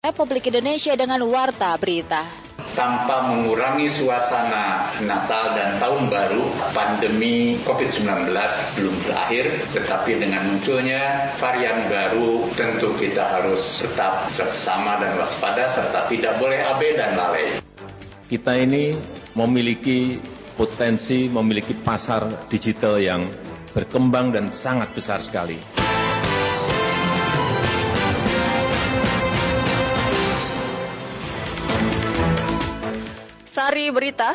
Republik Indonesia dengan Warta Berita. Tanpa mengurangi suasana Natal dan Tahun Baru, pandemi COVID-19 belum berakhir, tetapi dengan munculnya varian baru, tentu kita harus tetap bersama dan waspada, serta tidak boleh abe dan lalai. Kita ini memiliki potensi, memiliki pasar digital yang berkembang dan sangat besar sekali. Sari Berita.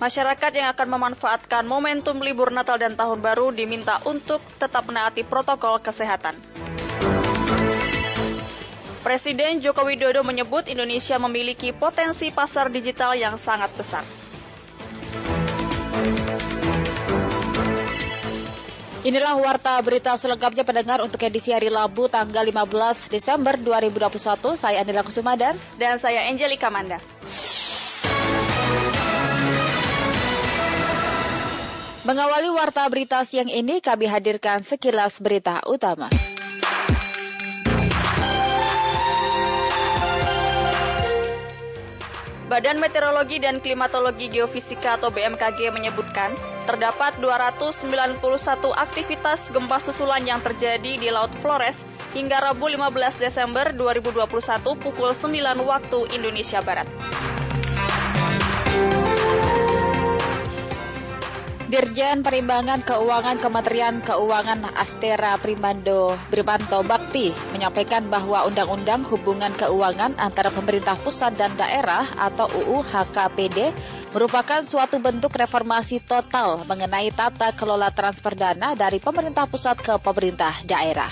Masyarakat yang akan memanfaatkan momentum libur Natal dan Tahun Baru diminta untuk tetap menaati protokol kesehatan. Presiden Joko Widodo menyebut Indonesia memiliki potensi pasar digital yang sangat besar. Inilah warta berita selengkapnya pendengar untuk edisi hari Rabu tanggal 15 Desember 2021. Saya Andila Kusumadan dan saya Angelika Manda. Mengawali warta berita siang ini kami hadirkan sekilas berita utama. Badan Meteorologi dan Klimatologi Geofisika atau BMKG menyebutkan terdapat 291 aktivitas gempa susulan yang terjadi di Laut Flores hingga Rabu 15 Desember 2021 pukul 9 waktu Indonesia Barat. Dirjen Perimbangan Keuangan Kementerian Keuangan Astera Primando Brimanto Bakti menyampaikan bahwa Undang-Undang Hubungan Keuangan antara pemerintah pusat dan daerah atau UU HKPD merupakan suatu bentuk reformasi total mengenai tata kelola transfer dana dari pemerintah pusat ke pemerintah daerah.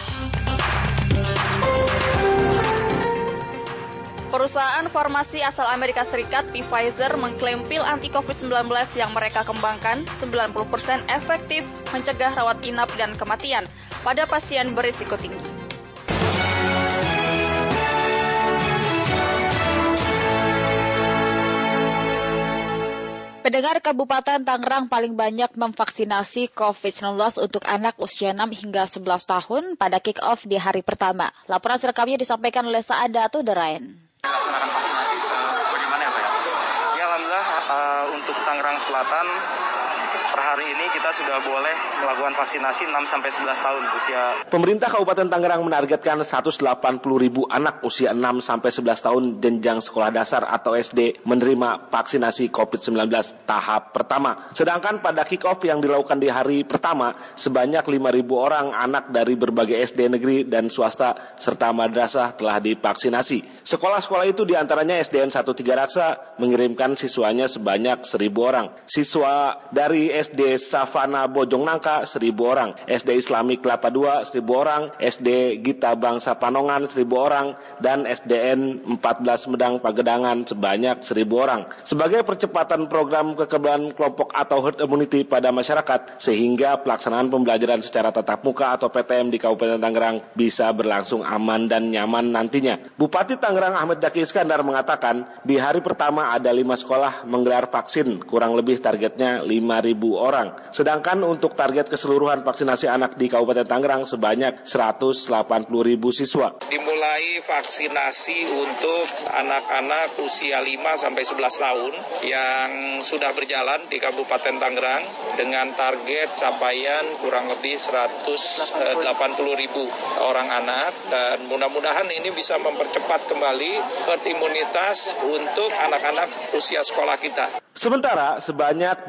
Perusahaan farmasi asal Amerika Serikat Pfizer mengklaim pil anti-COVID-19 yang mereka kembangkan 90% efektif mencegah rawat inap dan kematian pada pasien berisiko tinggi. Pendengar Kabupaten Tangerang paling banyak memvaksinasi COVID-19 untuk anak usia 6 hingga 11 tahun pada kick-off di hari pertama. Laporan selengkapnya disampaikan oleh Saada Tuderain dilaksanakan vaksinasi bagaimana ya Pak? Ya Alhamdulillah uh, untuk Tangerang Selatan per hari ini kita sudah boleh melakukan vaksinasi 6 sampai 11 tahun usia. Pemerintah Kabupaten Tangerang menargetkan 180 ribu anak usia 6 sampai 11 tahun jenjang sekolah dasar atau SD menerima vaksinasi COVID-19 tahap pertama. Sedangkan pada kick-off yang dilakukan di hari pertama, sebanyak 5 ribu orang anak dari berbagai SD negeri dan swasta serta madrasah telah divaksinasi. Sekolah-sekolah itu di antaranya SDN 13 Raksa mengirimkan siswanya sebanyak 1000 orang. Siswa dari SD Savana Bojong Nangka 1000 orang, SD Islamik Kelapa II 1000 orang, SD Gita Bangsa Panongan 1000 orang, dan SDN 14 Medang Pagedangan sebanyak 1000 orang. Sebagai percepatan program kekebalan kelompok atau herd immunity pada masyarakat, sehingga pelaksanaan pembelajaran secara tatap muka atau PTM di Kabupaten Tangerang bisa berlangsung aman dan nyaman nantinya. Bupati Tangerang Ahmed Daki Iskandar mengatakan, di hari pertama ada lima sekolah menggelar vaksin, kurang lebih targetnya 5.000 orang. Sedangkan untuk target keseluruhan vaksinasi anak di Kabupaten Tangerang sebanyak 180 ribu siswa. Dimulai vaksinasi untuk anak-anak usia 5 sampai 11 tahun yang sudah berjalan di Kabupaten Tangerang dengan target capaian kurang lebih 180 ribu orang anak dan mudah-mudahan ini bisa mempercepat kembali herd imunitas untuk anak-anak usia sekolah kita. Sementara sebanyak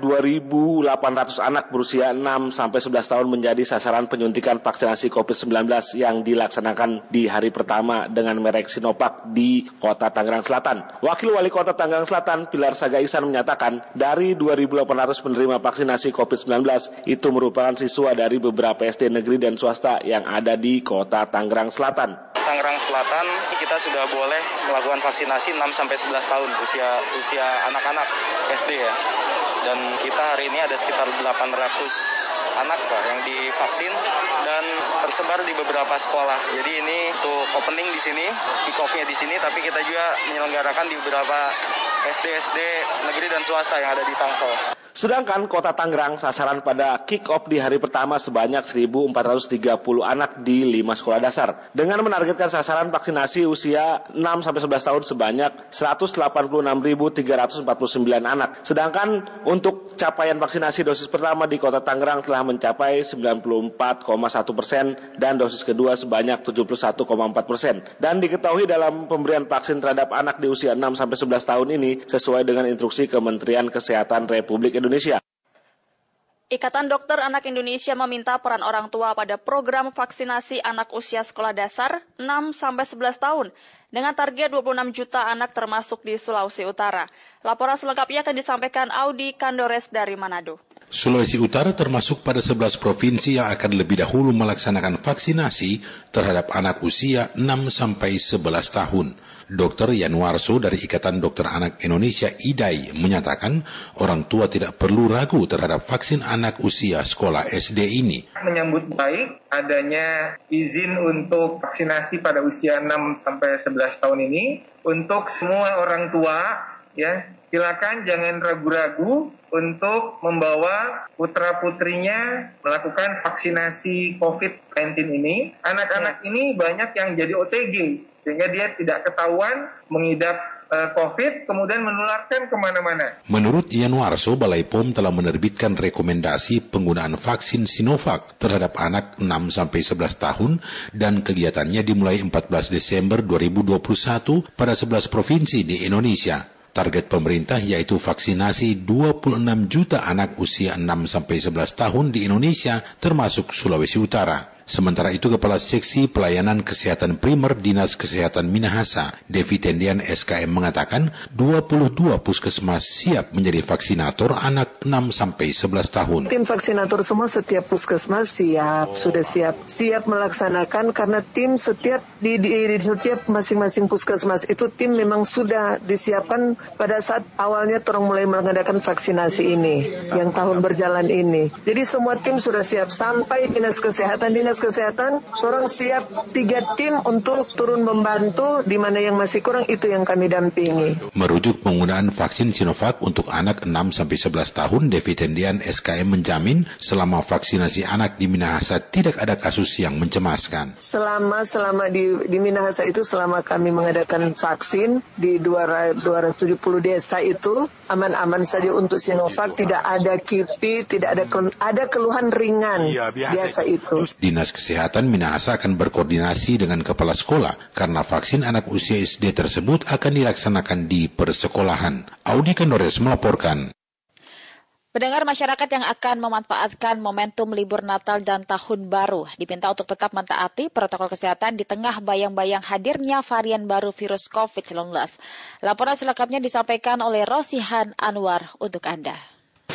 2.800 anak berusia 6 sampai 11 tahun menjadi sasaran penyuntikan vaksinasi COVID-19 yang dilaksanakan di hari pertama dengan merek Sinovac di Kota Tangerang Selatan. Wakil Wali Kota Tangerang Selatan Pilar Saga Isan menyatakan dari 2.800 penerima vaksinasi COVID-19 itu merupakan siswa dari beberapa SD negeri dan swasta yang ada di Kota Tangerang Selatan. Tangerang Selatan kita sudah boleh melakukan vaksinasi 6 sampai 11 tahun usia usia anak-anak SD ya. Dan kita hari ini ada sekitar 800 anak Pak yang divaksin dan tersebar di beberapa sekolah. Jadi ini untuk opening di sini, kick-off-nya di sini, tapi kita juga menyelenggarakan di beberapa SD-SD negeri dan swasta yang ada di Tangsel. Sedangkan kota Tangerang sasaran pada kick-off di hari pertama sebanyak 1.430 anak di 5 sekolah dasar. Dengan menargetkan sasaran vaksinasi usia 6-11 tahun sebanyak 186.349 anak. Sedangkan untuk capaian vaksinasi dosis pertama di kota Tangerang telah mencapai 94,1 persen dan dosis kedua sebanyak 71,4 persen. Dan diketahui dalam pemberian vaksin terhadap anak di usia 6-11 tahun ini sesuai dengan instruksi Kementerian Kesehatan Republik Indonesia. Ikatan Dokter Anak Indonesia meminta peran orang tua pada program vaksinasi anak usia sekolah dasar 6-11 tahun dengan target 26 juta anak termasuk di Sulawesi Utara. Laporan selengkapnya akan disampaikan Audi Kandores dari Manado. Sulawesi Utara termasuk pada 11 provinsi yang akan lebih dahulu melaksanakan vaksinasi terhadap anak usia 6-11 tahun. Dr. Yanuarso dari Ikatan Dokter Anak Indonesia IDAI menyatakan orang tua tidak perlu ragu terhadap vaksin anak usia sekolah SD ini. Menyambut baik adanya izin untuk vaksinasi pada usia 6 sampai 11 tahun ini untuk semua orang tua ya silakan jangan ragu-ragu untuk membawa putra putrinya melakukan vaksinasi COVID-19 ini. Anak-anak ini banyak yang jadi OTG sehingga dia tidak ketahuan mengidap COVID kemudian menularkan ke mana-mana. Menurut Ian Warso, Balai POM telah menerbitkan rekomendasi penggunaan vaksin Sinovac terhadap anak 6-11 tahun dan kegiatannya dimulai 14 Desember 2021 pada 11 provinsi di Indonesia. Target pemerintah yaitu vaksinasi 26 juta anak usia 6-11 tahun di Indonesia termasuk Sulawesi Utara. Sementara itu Kepala Seksi Pelayanan Kesehatan Primer Dinas Kesehatan Minahasa, Devi Tendian SKM mengatakan 22 puskesmas siap menjadi vaksinator anak 6 sampai 11 tahun. Tim vaksinator semua setiap puskesmas siap, oh. sudah siap, siap melaksanakan karena tim setiap di, di, di setiap masing-masing puskesmas itu tim memang sudah disiapkan pada saat awalnya orang mulai mengadakan vaksinasi ini yang tahun berjalan ini. Jadi semua tim sudah siap sampai dinas kesehatan dinas kesehatan, orang siap tiga tim untuk turun membantu di mana yang masih kurang itu yang kami dampingi. Merujuk penggunaan vaksin Sinovac untuk anak 6-11 tahun, Devi Tendian SKM menjamin selama vaksinasi anak di Minahasa tidak ada kasus yang mencemaskan. Selama selama di, di Minahasa itu selama kami mengadakan vaksin di 270 desa itu aman-aman saja untuk Sinovac, tidak ada kipi, tidak ada ada keluhan ringan iya, biasa. biasa itu. Dinas Kesehatan Minahasa akan berkoordinasi dengan kepala sekolah karena vaksin anak usia SD tersebut akan dilaksanakan di persekolahan. Audi Kandores melaporkan. Pendengar masyarakat yang akan memanfaatkan momentum libur Natal dan Tahun Baru diminta untuk tetap mentaati protokol kesehatan di tengah bayang-bayang hadirnya varian baru virus COVID-19. Laporan selengkapnya disampaikan oleh Rosihan Anwar untuk Anda.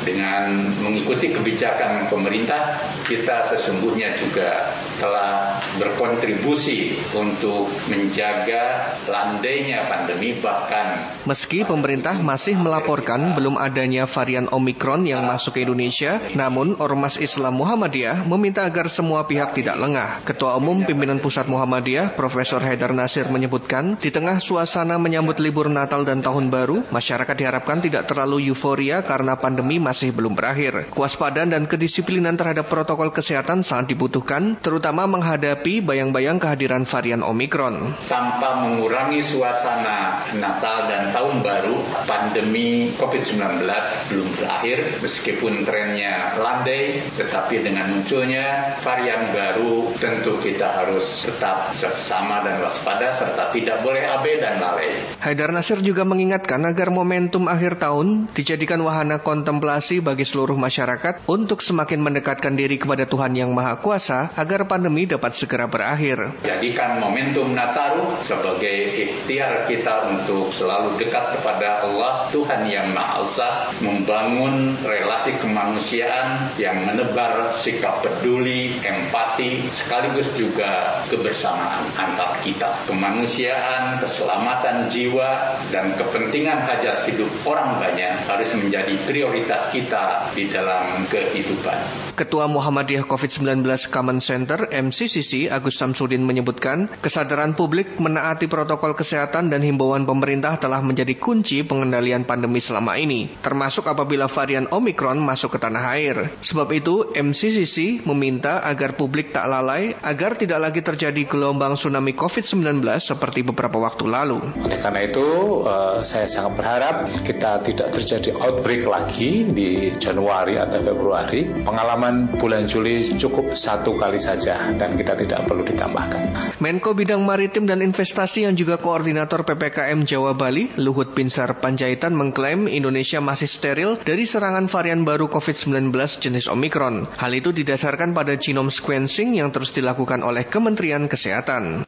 Dengan mengikuti kebijakan pemerintah, kita sesungguhnya juga telah berkontribusi untuk menjaga landainya pandemi bahkan Meski pemerintah masih melaporkan belum adanya varian Omikron yang masuk ke Indonesia, namun Ormas Islam Muhammadiyah meminta agar semua pihak tidak lengah. Ketua Umum Pimpinan Pusat Muhammadiyah, Profesor Haidar Nasir menyebutkan, di tengah suasana menyambut libur Natal dan Tahun Baru, masyarakat diharapkan tidak terlalu euforia karena pandemi masih belum berakhir. Kewaspadaan dan kedisiplinan terhadap protokol kesehatan sangat dibutuhkan, terutama menghadapi bayang-bayang kehadiran varian Omikron. Tanpa mengurangi suasana Natal dan Tahun Baru, pandemi COVID-19 belum berakhir, meskipun trennya landai, tetapi dengan munculnya varian baru, tentu kita harus tetap bersama dan waspada, serta tidak boleh abe dan lalai. Haidar Nasir juga mengingatkan agar momentum akhir tahun dijadikan wahana kontemplasi bagi seluruh masyarakat untuk semakin mendekatkan diri kepada Tuhan Yang Maha Kuasa agar pandemi dapat segera berakhir. Jadikan momentum Nataru sebagai ikhtiar kita untuk selalu dekat kepada Allah, Tuhan Yang Maha Esa, membangun relasi kemanusiaan yang menebar sikap peduli, empati, sekaligus juga kebersamaan antar kita. Kemanusiaan, keselamatan jiwa, dan kepentingan hajat hidup orang banyak harus menjadi prioritas kita di dalam kehidupan. Ketua Muhammadiyah COVID-19 Common Center MCCC Agus Samsudin menyebutkan, kesadaran publik menaati protokol kesehatan dan himbauan pemerintah telah menjadi kunci pengendalian pandemi selama ini, termasuk apabila varian Omikron masuk ke tanah air. Sebab itu, MCCC meminta agar publik tak lalai agar tidak lagi terjadi gelombang tsunami COVID-19 seperti beberapa waktu lalu. Oleh karena itu, uh, saya sangat berharap kita tidak terjadi outbreak lagi di Januari atau Februari. Pengalaman bulan Juli cukup satu kali saja dan kita tidak perlu ditambahkan. Menko Bidang Maritim dan Investasi yang juga koordinator PPKM Jawa Bali, Luhut Pinsar Panjaitan mengklaim Indonesia masih steril dari serangan varian baru COVID-19 jenis Omikron. Hal itu didasarkan pada genome sequencing yang terus dilakukan oleh Kementerian Kesehatan.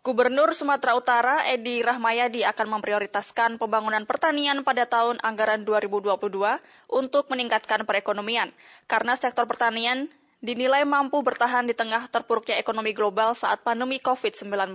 Gubernur Sumatera Utara Edi Rahmayadi akan memprioritaskan pembangunan pertanian pada tahun anggaran 2022 untuk meningkatkan perekonomian, karena sektor pertanian dinilai mampu bertahan di tengah terpuruknya ekonomi global saat pandemi COVID-19.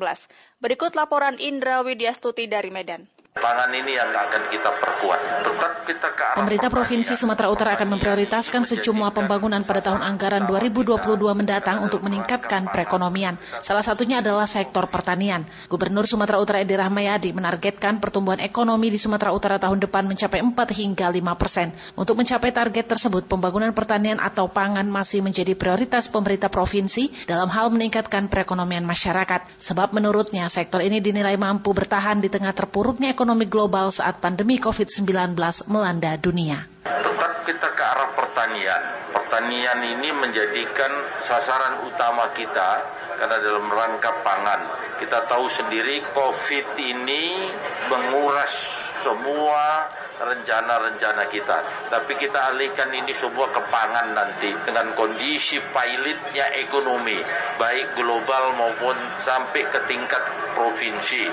Berikut laporan Indra Widyastuti dari Medan. Pangan ini yang akan kita perkuat. Tetap kita ke arah Pemerintah Provinsi Sumatera Utara akan memprioritaskan sejumlah pembangunan pada tahun anggaran 2022 mendatang untuk meningkatkan perekonomian. Salah satunya adalah sektor pertanian. Gubernur Sumatera Utara Edi Rahmayadi menargetkan pertumbuhan ekonomi di Sumatera Utara tahun depan mencapai 4 hingga 5 persen. Untuk mencapai target tersebut, pembangunan pertanian atau pangan masih menjadi prioritas pemerintah provinsi dalam hal meningkatkan perekonomian masyarakat. Sebab menurutnya sektor ini dinilai mampu bertahan di tengah terpuruknya ekonomi ekonomi global saat pandemi COVID-19 melanda dunia. Tetap kita ke arah pertanian. Pertanian ini menjadikan sasaran utama kita karena dalam rangka pangan. Kita tahu sendiri COVID ini menguras semua rencana-rencana kita. Tapi kita alihkan ini semua ke pangan nanti dengan kondisi pilotnya ekonomi, baik global maupun sampai ke tingkat provinsi.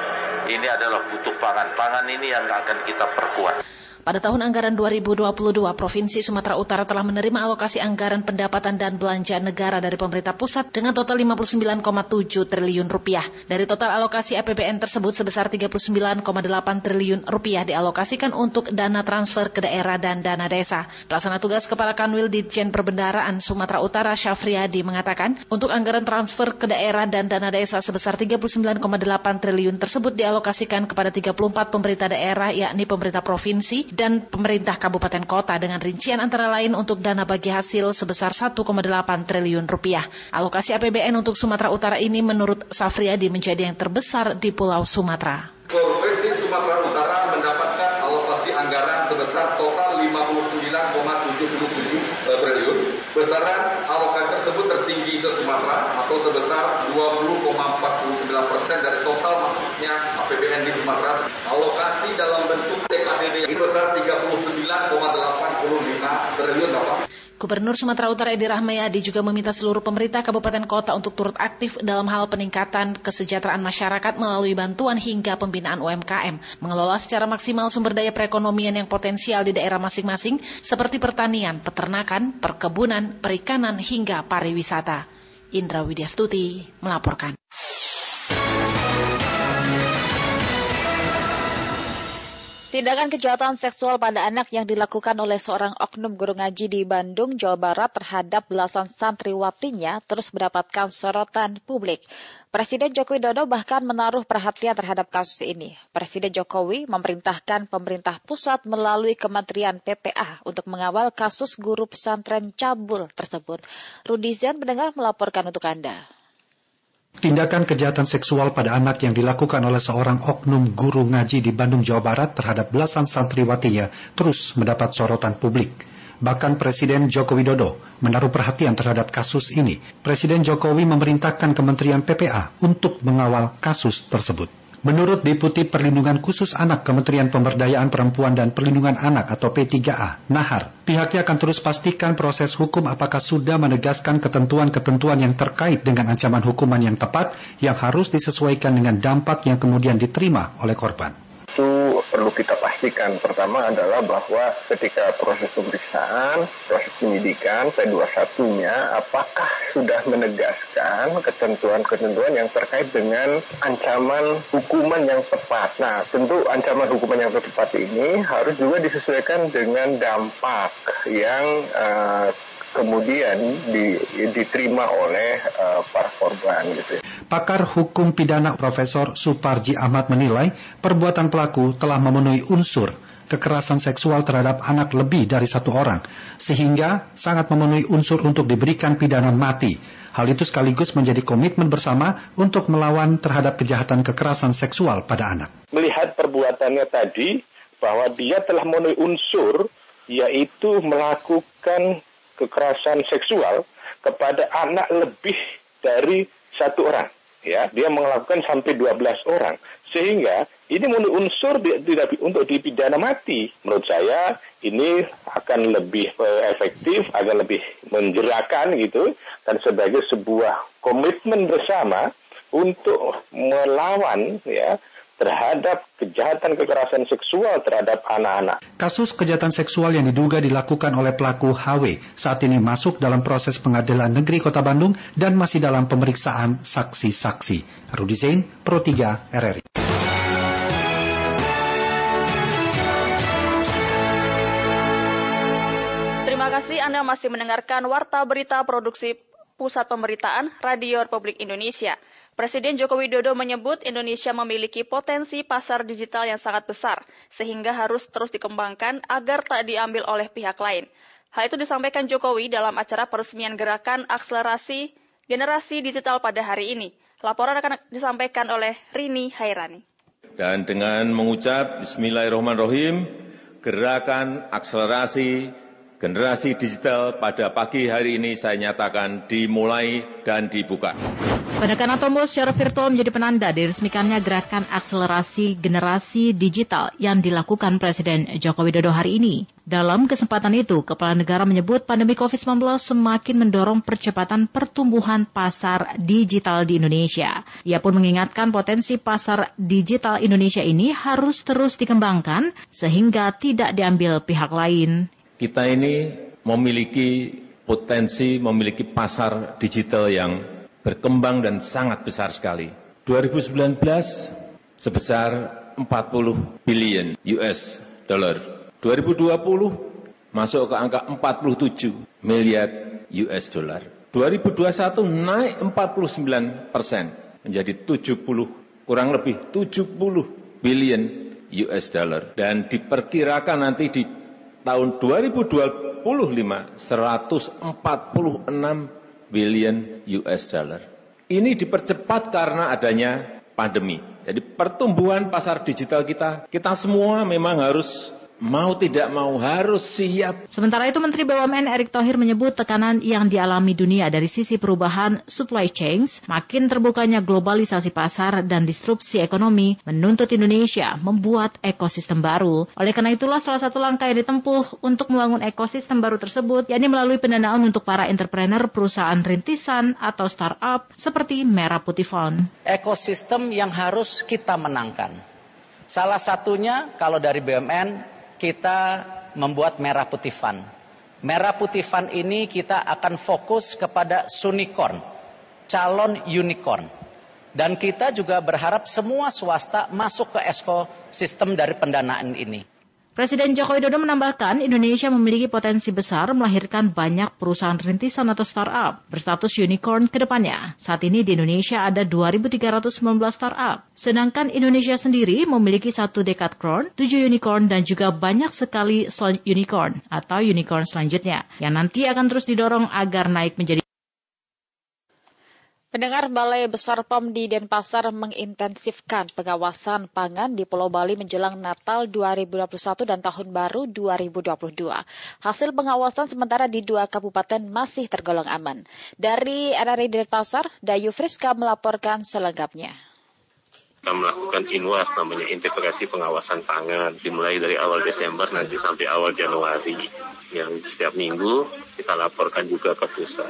Ini adalah butuh pangan. Pangan ini yang akan kita perkuat. Pada tahun anggaran 2022, Provinsi Sumatera Utara telah menerima alokasi anggaran pendapatan dan belanja negara dari pemerintah pusat dengan total 59,7 triliun rupiah. Dari total alokasi APBN tersebut sebesar 39,8 triliun rupiah dialokasikan untuk dana transfer ke daerah dan dana desa. Pelaksana tugas Kepala Kanwil Ditjen Perbendaraan Sumatera Utara Syafriadi mengatakan, untuk anggaran transfer ke daerah dan dana desa sebesar 39,8 triliun tersebut dialokasikan kepada 34 pemerintah daerah yakni pemerintah provinsi, dan pemerintah kabupaten kota dengan rincian antara lain untuk dana bagi hasil sebesar 1,8 triliun rupiah. Alokasi APBN untuk Sumatera Utara ini menurut Safriadi menjadi yang terbesar di Pulau Sumatera. Provinsi Sumatera Utara mendapatkan alokasi anggaran sebesar total 59,77 triliun. Besaran alokasi tersebut tertinggi se-Sumatera atau sebesar 20,49 persen dari total masuknya APBN di Sumatera. Alokasi dalam bentuk TKDD sebesar 39,85 triliun Bapak. Gubernur Sumatera Utara Edi Rahmayadi juga meminta seluruh pemerintah kabupaten kota untuk turut aktif dalam hal peningkatan kesejahteraan masyarakat melalui bantuan hingga pembinaan UMKM, mengelola secara maksimal sumber daya perekonomian yang potensial di daerah masing-masing seperti pertanian, peternakan, perkebunan, perikanan hingga pariwisata. Indra Widyastuti melaporkan. Tindakan kejahatan seksual pada anak yang dilakukan oleh seorang oknum guru ngaji di Bandung, Jawa Barat terhadap belasan santriwatinya terus mendapatkan sorotan publik. Presiden Joko Widodo bahkan menaruh perhatian terhadap kasus ini. Presiden Jokowi memerintahkan pemerintah pusat melalui Kementerian PPA untuk mengawal kasus guru pesantren cabul tersebut. Rudizian mendengar melaporkan untuk Anda. Tindakan kejahatan seksual pada anak yang dilakukan oleh seorang oknum guru ngaji di Bandung, Jawa Barat terhadap belasan santriwatinya terus mendapat sorotan publik. Bahkan Presiden Joko Widodo menaruh perhatian terhadap kasus ini. Presiden Jokowi memerintahkan Kementerian PPA untuk mengawal kasus tersebut. Menurut Deputi Perlindungan Khusus Anak Kementerian Pemberdayaan Perempuan dan Perlindungan Anak atau P3A, Nahar, pihaknya akan terus pastikan proses hukum apakah sudah menegaskan ketentuan-ketentuan yang terkait dengan ancaman hukuman yang tepat yang harus disesuaikan dengan dampak yang kemudian diterima oleh korban itu perlu kita pastikan. Pertama adalah bahwa ketika proses pemeriksaan, proses penyidikan P21-nya apakah sudah menegaskan ketentuan-ketentuan yang terkait dengan ancaman hukuman yang tepat. Nah, tentu ancaman hukuman yang tepat ini harus juga disesuaikan dengan dampak yang uh, kemudian di, diterima oleh uh, para korban gitu. Pakar hukum pidana Profesor Suparji Ahmad menilai perbuatan pelaku telah memenuhi unsur kekerasan seksual terhadap anak lebih dari satu orang, sehingga sangat memenuhi unsur untuk diberikan pidana mati. Hal itu sekaligus menjadi komitmen bersama untuk melawan terhadap kejahatan kekerasan seksual pada anak. Melihat perbuatannya tadi, bahwa dia telah memenuhi unsur, yaitu melakukan kekerasan seksual kepada anak lebih dari satu orang. Ya, dia melakukan sampai 12 orang. Sehingga ini unsur tidak untuk dipidana mati. Menurut saya ini akan lebih eh, efektif, akan lebih menjerakan gitu, dan sebagai sebuah komitmen bersama untuk melawan ya terhadap kejahatan kekerasan seksual terhadap anak-anak. Kasus kejahatan seksual yang diduga dilakukan oleh pelaku HW saat ini masuk dalam proses pengadilan negeri Kota Bandung dan masih dalam pemeriksaan saksi-saksi. Rudi Zain, Pro 3 RRI. kasih Anda masih mendengarkan Warta Berita Produksi Pusat Pemberitaan Radio Republik Indonesia. Presiden Joko Widodo menyebut Indonesia memiliki potensi pasar digital yang sangat besar, sehingga harus terus dikembangkan agar tak diambil oleh pihak lain. Hal itu disampaikan Jokowi dalam acara peresmian gerakan akselerasi generasi digital pada hari ini. Laporan akan disampaikan oleh Rini Hairani. Dan dengan mengucap Bismillahirrahmanirrahim, gerakan akselerasi Generasi digital pada pagi hari ini saya nyatakan dimulai dan dibuka. Penekanan tombol secara virtual menjadi penanda diresmikannya gerakan akselerasi generasi digital yang dilakukan Presiden Joko Widodo hari ini. Dalam kesempatan itu, Kepala Negara menyebut pandemi COVID-19 semakin mendorong percepatan pertumbuhan pasar digital di Indonesia. Ia pun mengingatkan potensi pasar digital Indonesia ini harus terus dikembangkan sehingga tidak diambil pihak lain kita ini memiliki potensi, memiliki pasar digital yang berkembang dan sangat besar sekali. 2019 sebesar 40 billion US dollar. 2020 masuk ke angka 47 miliar US dollar. 2021 naik 49 persen menjadi 70 kurang lebih 70 billion US dollar dan diperkirakan nanti di tahun 2025 146 billion US dollar. Ini dipercepat karena adanya pandemi. Jadi pertumbuhan pasar digital kita, kita semua memang harus mau tidak mau harus siap. Sementara itu Menteri BUMN Erick Thohir menyebut tekanan yang dialami dunia dari sisi perubahan supply chains, makin terbukanya globalisasi pasar dan disrupsi ekonomi menuntut Indonesia membuat ekosistem baru. Oleh karena itulah salah satu langkah yang ditempuh untuk membangun ekosistem baru tersebut yakni melalui pendanaan untuk para entrepreneur perusahaan rintisan atau startup seperti Merah Putih Fund. Ekosistem yang harus kita menangkan. Salah satunya kalau dari BUMN kita membuat Merah Putih Fund. Merah Putih Fund ini kita akan fokus kepada unicorn, calon unicorn. Dan kita juga berharap semua swasta masuk ke ekosistem dari pendanaan ini. Presiden Joko Widodo menambahkan Indonesia memiliki potensi besar melahirkan banyak perusahaan rintisan atau startup berstatus unicorn ke depannya. Saat ini di Indonesia ada 2.319 startup, sedangkan Indonesia sendiri memiliki satu dekatron, tujuh unicorn dan juga banyak sekali unicorn atau unicorn selanjutnya yang nanti akan terus didorong agar naik menjadi Pendengar Balai Besar POM di Denpasar mengintensifkan pengawasan pangan di Pulau Bali menjelang Natal 2021 dan Tahun Baru 2022. Hasil pengawasan sementara di dua kabupaten masih tergolong aman. Dari RRI Denpasar, Dayu Friska melaporkan selengkapnya kita melakukan inwas namanya integrasi pengawasan pangan dimulai dari awal Desember nanti sampai awal Januari yang setiap minggu kita laporkan juga ke pusat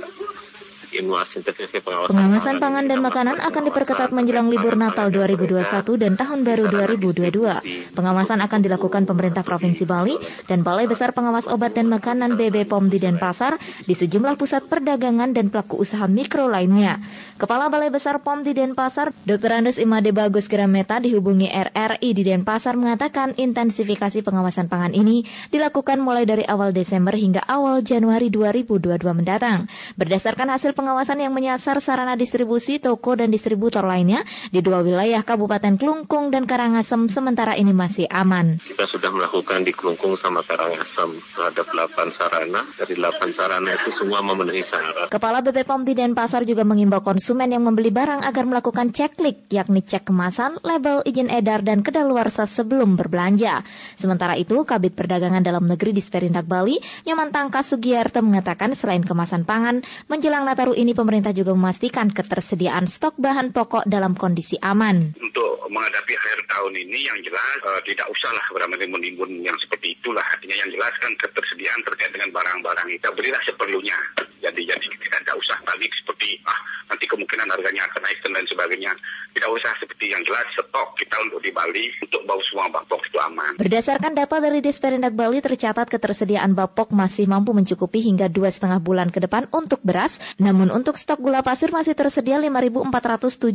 Pengawasan, pangan dan makanan akan diperketat menjelang libur Natal 2021 dan Tahun Baru 2022. Pengawasan akan dilakukan pemerintah Provinsi Bali dan Balai Besar Pengawas Obat dan Makanan BB POM di Denpasar di sejumlah pusat perdagangan dan pelaku usaha mikro lainnya. Kepala Balai Besar POM di Denpasar, Dr. Andes Imade Bagus Grameta dihubungi RRI di Denpasar mengatakan intensifikasi pengawasan pangan ini dilakukan mulai dari awal Desember hingga awal Januari 2022 mendatang. Berdasarkan hasil pengawasan yang menyasar sarana distribusi, toko, dan distributor lainnya di dua wilayah Kabupaten Klungkung dan Karangasem sementara ini masih aman. Kita sudah melakukan di Klungkung sama Karangasem terhadap 8 sarana. Dari 8 sarana itu semua memenuhi syarat. Kepala BPOM di Denpasar juga mengimbau konsumen yang membeli barang agar melakukan ceklik, yakni cek kemasan, label, izin edar, dan kedaluarsa sebelum berbelanja. Sementara itu, Kabit Perdagangan Dalam Negeri di Sperindak Bali, Nyoman Tangka Sugiyarto mengatakan selain kemasan pangan, menjelang Nataru ini pemerintah juga memastikan ketersediaan stok bahan pokok dalam kondisi aman. Untuk menghadapi akhir tahun ini yang jelas uh, tidak usahlah menimbun yang seperti itulah. Artinya yang jelas kan ketersediaan terkait dengan barang-barang kita berilah seperlunya. Jadi jadi kita tidak usah panik seperti ah nanti kemungkinan harganya akan naik dan lain sebagainya. Tidak usah seperti yang jelas stok kita untuk di Bali untuk bau semua bapok itu aman. Berdasarkan data dari Disperindak Bali tercatat ketersediaan bapok masih mampu mencukupi hingga dua setengah bulan ke depan untuk beras, namun untuk stok gula pasir masih tersedia 5.475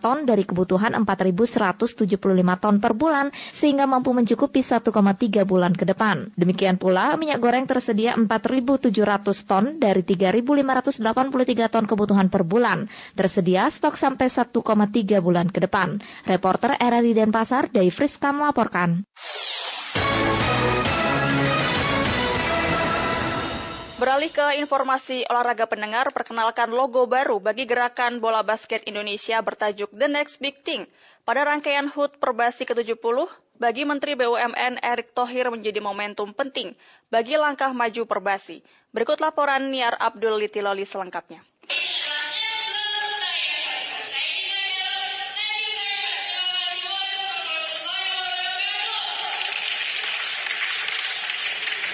ton dari kebutuhan 4.175 ton per bulan sehingga mampu mencukupi 1,3 bulan ke depan. Demikian pula minyak goreng tersedia 4.700 ton dari 3.583 ton kebutuhan per bulan. Tersedia stok sampai 1,3 bulan ke depan. Reporter RRI Denpasar, Dave Friska melaporkan. Beralih ke informasi olahraga pendengar, perkenalkan logo baru bagi gerakan bola basket Indonesia bertajuk The Next Big Thing. Pada rangkaian HUT Perbasi ke-70, bagi Menteri BUMN Erick Thohir menjadi momentum penting bagi langkah maju Perbasi. Berikut laporan Niar Abdul Litiloli selengkapnya.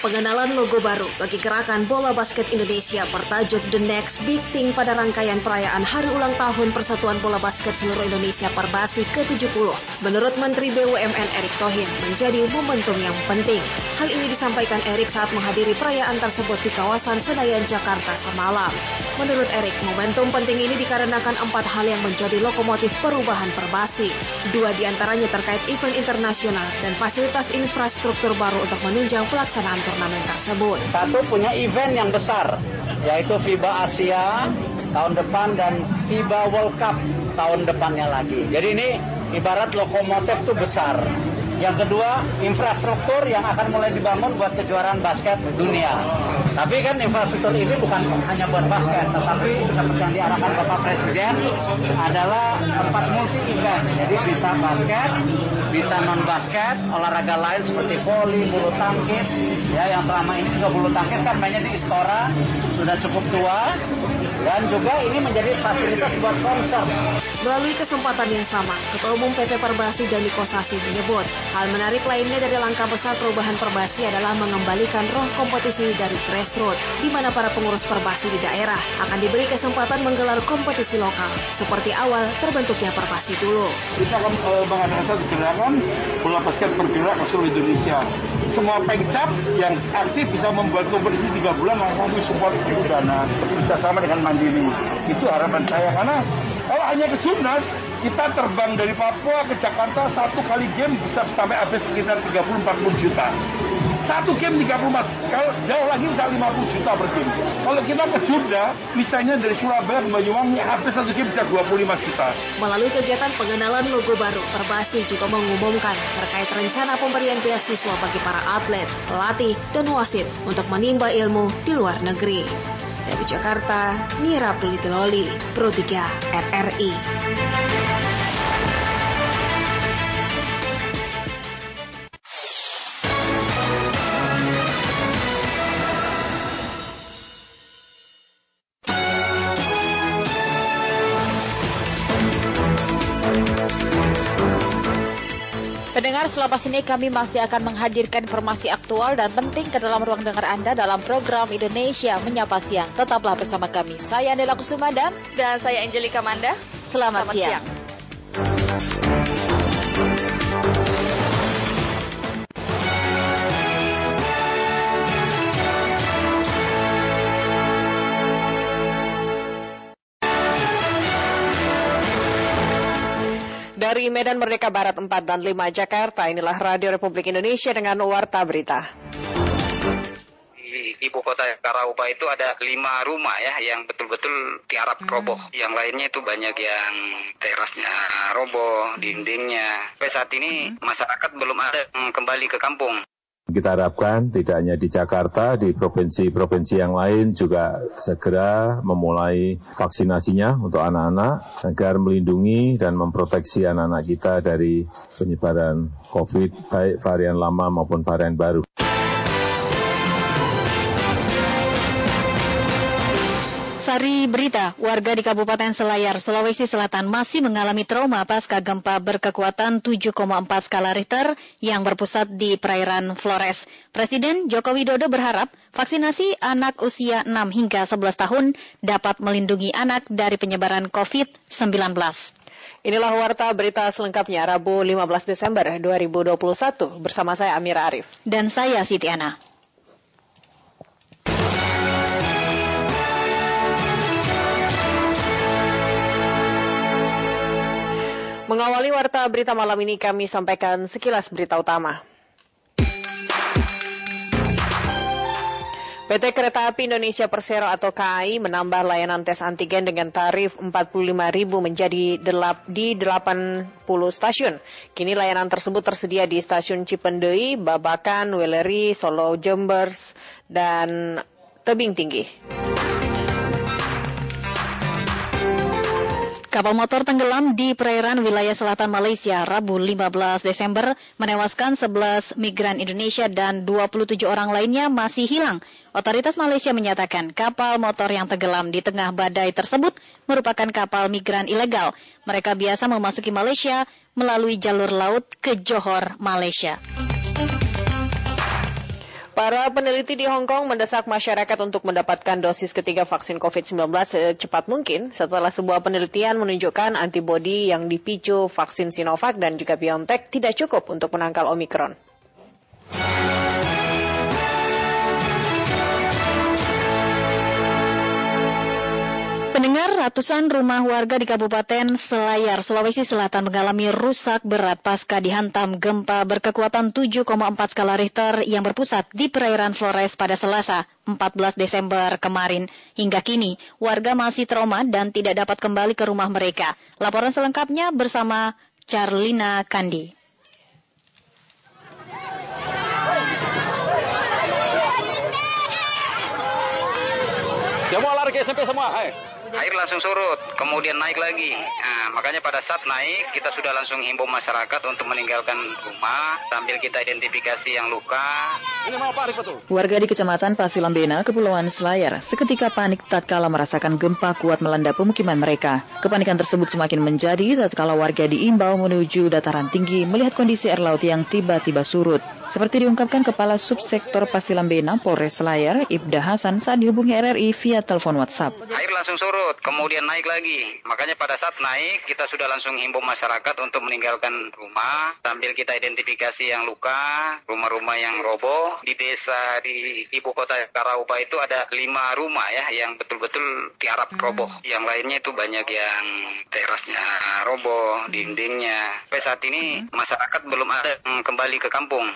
Pengenalan logo baru bagi gerakan bola basket Indonesia bertajuk The Next Big Thing pada rangkaian perayaan Hari Ulang Tahun Persatuan Bola Basket Seluruh Indonesia Perbasi ke-70. Menurut Menteri BUMN Erick Thohir menjadi momentum yang penting. Hal ini disampaikan Erick saat menghadiri perayaan tersebut di kawasan Senayan, Jakarta semalam. Menurut Erick, momentum penting ini dikarenakan empat hal yang menjadi lokomotif perubahan Perbasi. Dua di antaranya terkait event internasional dan fasilitas infrastruktur baru untuk menunjang pelaksanaan turnamen tersebut. Satu punya event yang besar, yaitu FIBA Asia tahun depan dan FIBA World Cup tahun depannya lagi. Jadi ini ibarat lokomotif itu besar. Yang kedua, infrastruktur yang akan mulai dibangun buat kejuaraan basket dunia. Tapi kan infrastruktur ini bukan hanya buat basket, tetapi seperti yang diarahkan Bapak Presiden adalah tempat multi event. Jadi bisa basket, bisa non basket, olahraga lain seperti voli, bulu tangkis, ya yang selama ini juga bulu tangkis kan mainnya di Istora, sudah cukup tua, dan juga ini menjadi fasilitas buat konser. Melalui kesempatan yang sama, Ketua Umum PP Perbasi Dani Kosasi menyebut, hal menarik lainnya dari langkah besar perubahan Perbasi adalah mengembalikan roh kompetisi dari grassroots, di mana para pengurus Perbasi di daerah akan diberi kesempatan menggelar kompetisi lokal, seperti awal terbentuknya Perbasi dulu. Kita akan uh, mengadakan satu gerakan bola basket bergerak ke seluruh Indonesia. Semua pengcap yang aktif bisa membuat kompetisi tiga bulan langsung support itu dana bekerjasama dengan Mandiri. Itu harapan saya karena kalau hanya ke Jumnas, kita terbang dari Papua ke Jakarta satu kali game bisa sampai habis sekitar 30-40 juta. Satu game 34, kalau jauh lagi bisa 50 juta per game. Kalau kita ke Jogja, misalnya dari Surabaya ke Banyuwangi, habis satu game bisa 25 juta. Melalui kegiatan pengenalan logo baru, Perbasi juga mengumumkan terkait rencana pemberian beasiswa bagi para atlet, pelatih, dan wasit untuk menimba ilmu di luar negeri. Dari Jakarta, Nira Puliteloli, Pro 3 RRI. Pendengar, selepas ini kami masih akan menghadirkan informasi aktual dan penting ke dalam ruang dengar Anda dalam program Indonesia Menyapa Siang. Tetaplah bersama kami. Saya Andela Kusuma dan... Dan saya Angelika Manda. Selamat, Selamat siang. siang. Dari Medan Merdeka Barat 4 dan 5 Jakarta, inilah Radio Republik Indonesia dengan Warta Berita. Di ibu kota Karaupa itu ada lima rumah ya yang betul-betul tiarap hmm. roboh. Yang lainnya itu banyak yang terasnya roboh, dindingnya. Sampai saat ini hmm. masyarakat belum ada yang kembali ke kampung. Kita harapkan tidak hanya di Jakarta, di provinsi-provinsi yang lain juga segera memulai vaksinasinya untuk anak-anak agar melindungi dan memproteksi anak-anak kita dari penyebaran COVID, baik varian lama maupun varian baru. Sari berita, warga di Kabupaten Selayar, Sulawesi Selatan masih mengalami trauma pasca gempa berkekuatan 7,4 skala Richter yang berpusat di perairan Flores. Presiden Joko Widodo berharap vaksinasi anak usia 6 hingga 11 tahun dapat melindungi anak dari penyebaran COVID-19. Inilah warta berita selengkapnya Rabu 15 Desember 2021 bersama saya Amira Arif. Dan saya Siti Ana. Mengawali warta berita malam ini kami sampaikan sekilas berita utama. PT Kereta Api Indonesia Persero atau KAI menambah layanan tes antigen dengan tarif 45.000 menjadi delap di 80 stasiun. Kini layanan tersebut tersedia di stasiun Cipendei, Babakan, Weleri, Solo Jembers, dan Tebing Tinggi. Kapal motor tenggelam di perairan wilayah selatan Malaysia Rabu 15 Desember menewaskan 11 migran Indonesia dan 27 orang lainnya masih hilang. Otoritas Malaysia menyatakan kapal motor yang tenggelam di tengah badai tersebut merupakan kapal migran ilegal. Mereka biasa memasuki Malaysia melalui jalur laut ke Johor, Malaysia. Para peneliti di Hong Kong mendesak masyarakat untuk mendapatkan dosis ketiga vaksin COVID-19 secepat mungkin setelah sebuah penelitian menunjukkan antibodi yang dipicu vaksin Sinovac dan juga BioNTech tidak cukup untuk menangkal Omikron. Pendengar ratusan rumah warga di Kabupaten Selayar, Sulawesi Selatan mengalami rusak berat pasca dihantam gempa berkekuatan 7,4 skala Richter yang berpusat di perairan Flores pada Selasa, 14 Desember kemarin. Hingga kini, warga masih trauma dan tidak dapat kembali ke rumah mereka. Laporan selengkapnya bersama Charlina Kandi. Semua lari ke SMP semua, hai air langsung surut, kemudian naik lagi. Nah, makanya pada saat naik kita sudah langsung himbau masyarakat untuk meninggalkan rumah sambil kita identifikasi yang luka. Ini mau apa betul? Warga di Kecamatan Pasilambena, Kepulauan Selayar, seketika panik tatkala merasakan gempa kuat melanda pemukiman mereka. Kepanikan tersebut semakin menjadi tatkala warga diimbau menuju dataran tinggi melihat kondisi air laut yang tiba-tiba surut. Seperti diungkapkan Kepala Subsektor Pasilambena Polres Selayar, Ibda Hasan saat dihubungi RRI via telepon WhatsApp. Air langsung surut surut, kemudian naik lagi. Makanya pada saat naik, kita sudah langsung himbau masyarakat untuk meninggalkan rumah sambil kita identifikasi yang luka, rumah-rumah yang roboh. Di desa di ibu kota Karaupa itu ada lima rumah ya yang betul-betul tiarap hmm. roboh. Yang lainnya itu banyak yang terasnya roboh, dindingnya. Sampai saat ini hmm. masyarakat belum ada yang kembali ke kampung.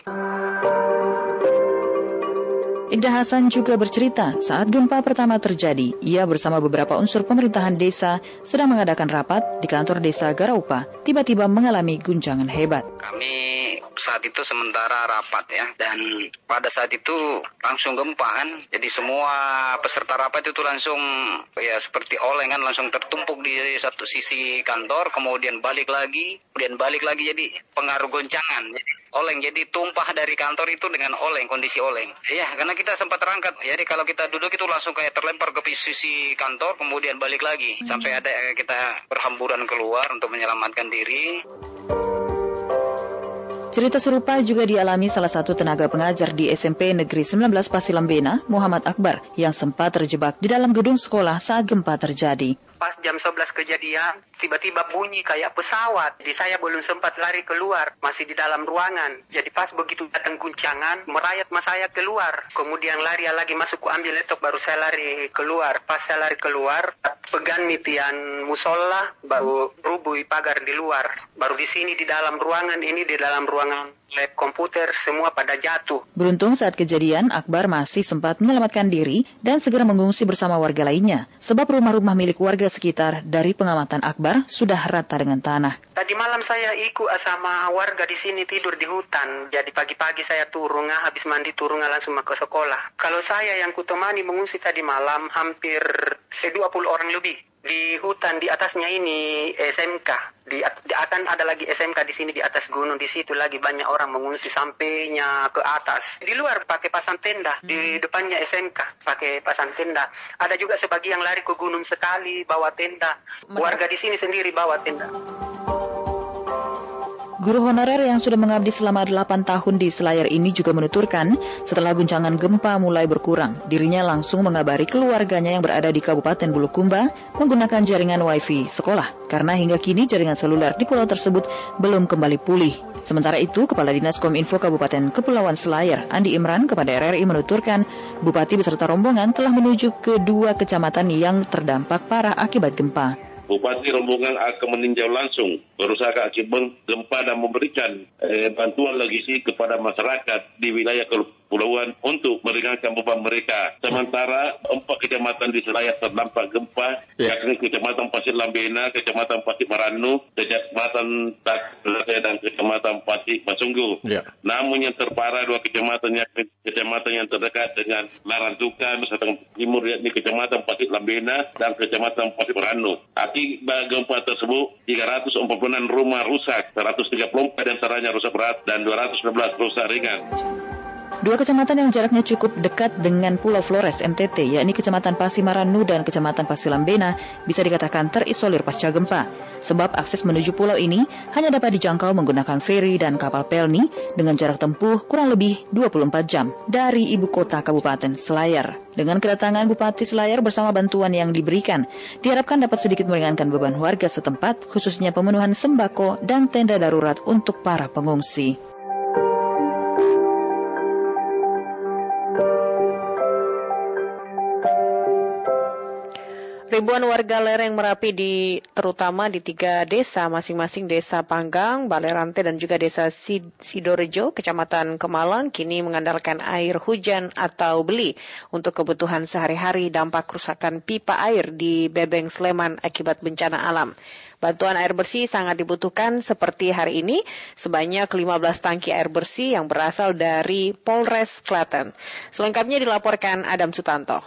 Ibda Hasan juga bercerita saat gempa pertama terjadi, ia bersama beberapa unsur pemerintahan desa sedang mengadakan rapat di kantor desa Garaupa, tiba-tiba mengalami guncangan hebat. Kami saat itu sementara rapat ya, dan pada saat itu langsung gempa kan, jadi semua peserta rapat itu langsung ya seperti oleng kan, langsung tertumpuk di satu sisi kantor, kemudian balik lagi, kemudian balik lagi, jadi pengaruh goncangan. Jadi oleng, jadi tumpah dari kantor itu dengan oleng, kondisi oleng. Ya, karena kita sempat terangkat. Jadi kalau kita duduk itu langsung kayak terlempar ke sisi kantor, kemudian balik lagi. Hmm. Sampai ada kita berhamburan keluar untuk menyelamatkan diri. Cerita serupa juga dialami salah satu tenaga pengajar di SMP Negeri 19 Pasilambena, Muhammad Akbar, yang sempat terjebak di dalam gedung sekolah saat gempa terjadi pas jam 11 kejadian, tiba-tiba bunyi kayak pesawat. Jadi saya belum sempat lari keluar, masih di dalam ruangan. Jadi pas begitu datang guncangan, merayat mas saya keluar. Kemudian lari lagi masuk, ambil laptop, baru saya lari keluar. Pas saya lari keluar, pegan mitian musola, baru rubui pagar di luar. Baru di sini di dalam ruangan ini, di dalam ruangan lab komputer, semua pada jatuh. Beruntung saat kejadian, Akbar masih sempat menyelamatkan diri dan segera mengungsi bersama warga lainnya. Sebab rumah-rumah milik warga sekitar dari pengamatan Akbar sudah rata dengan tanah. Tadi malam saya ikut sama warga di sini tidur di hutan. Jadi pagi-pagi saya turun, habis mandi turun langsung ke sekolah. Kalau saya yang kutemani mengungsi tadi malam hampir 20 orang lebih di hutan di atasnya ini SMK di, di akan ada lagi SMK di sini di atas gunung. Di situ lagi banyak orang mengungsi sampainya ke atas. Di luar pakai pasang tenda. Di depannya SMK pakai pasang tenda. Ada juga sebagian lari ke gunung sekali bawa tenda. Warga di sini sendiri bawa tenda Guru honorer yang sudah mengabdi selama 8 tahun di Selayar ini juga menuturkan, setelah guncangan gempa mulai berkurang, dirinya langsung mengabari keluarganya yang berada di Kabupaten Bulukumba menggunakan jaringan wifi sekolah, karena hingga kini jaringan seluler di pulau tersebut belum kembali pulih. Sementara itu, Kepala Dinas Kominfo Kabupaten Kepulauan Selayar, Andi Imran, kepada RRI menuturkan, Bupati beserta rombongan telah menuju ke dua kecamatan yang terdampak parah akibat gempa. Bupati rombongan akan meninjau langsung berusaha akibat gempa dan memberikan eh, bantuan logistik kepada masyarakat di wilayah kepulauan untuk meringankan beban mereka. Sementara empat kecamatan di Selayar terdampak gempa, yeah. yakni kecamatan Pasir Lambena, kecamatan Pasir Maranu, kecamatan Taklase dan kecamatan Pasir Masunggu. Yeah. Namun yang terparah dua kecamatan yang kecamatan yang terdekat dengan Larantuka, Nusa Timur yakni kecamatan Pasir Lambena dan kecamatan Pasir Maranu. Akibat gempa tersebut 346 rumah rusak, 134 di antaranya rusak berat dan 212 rusak ringan. Dua kecamatan yang jaraknya cukup dekat dengan Pulau Flores NTT, yakni Kecamatan Pasimaranu dan Kecamatan Pasilambena, bisa dikatakan terisolir pasca gempa. Sebab akses menuju pulau ini hanya dapat dijangkau menggunakan feri dan kapal pelni dengan jarak tempuh kurang lebih 24 jam dari ibu kota Kabupaten Selayar. Dengan kedatangan Bupati Selayar bersama bantuan yang diberikan, diharapkan dapat sedikit meringankan beban warga setempat, khususnya pemenuhan sembako dan tenda darurat untuk para pengungsi. Ribuan warga lereng Merapi di terutama di tiga desa masing-masing desa Panggang, Balerante dan juga desa Sidorejo, Kecamatan Kemalang kini mengandalkan air hujan atau beli untuk kebutuhan sehari-hari dampak kerusakan pipa air di Bebeng Sleman akibat bencana alam. Bantuan air bersih sangat dibutuhkan seperti hari ini sebanyak 15 tangki air bersih yang berasal dari Polres Klaten. Selengkapnya dilaporkan Adam Sutanto.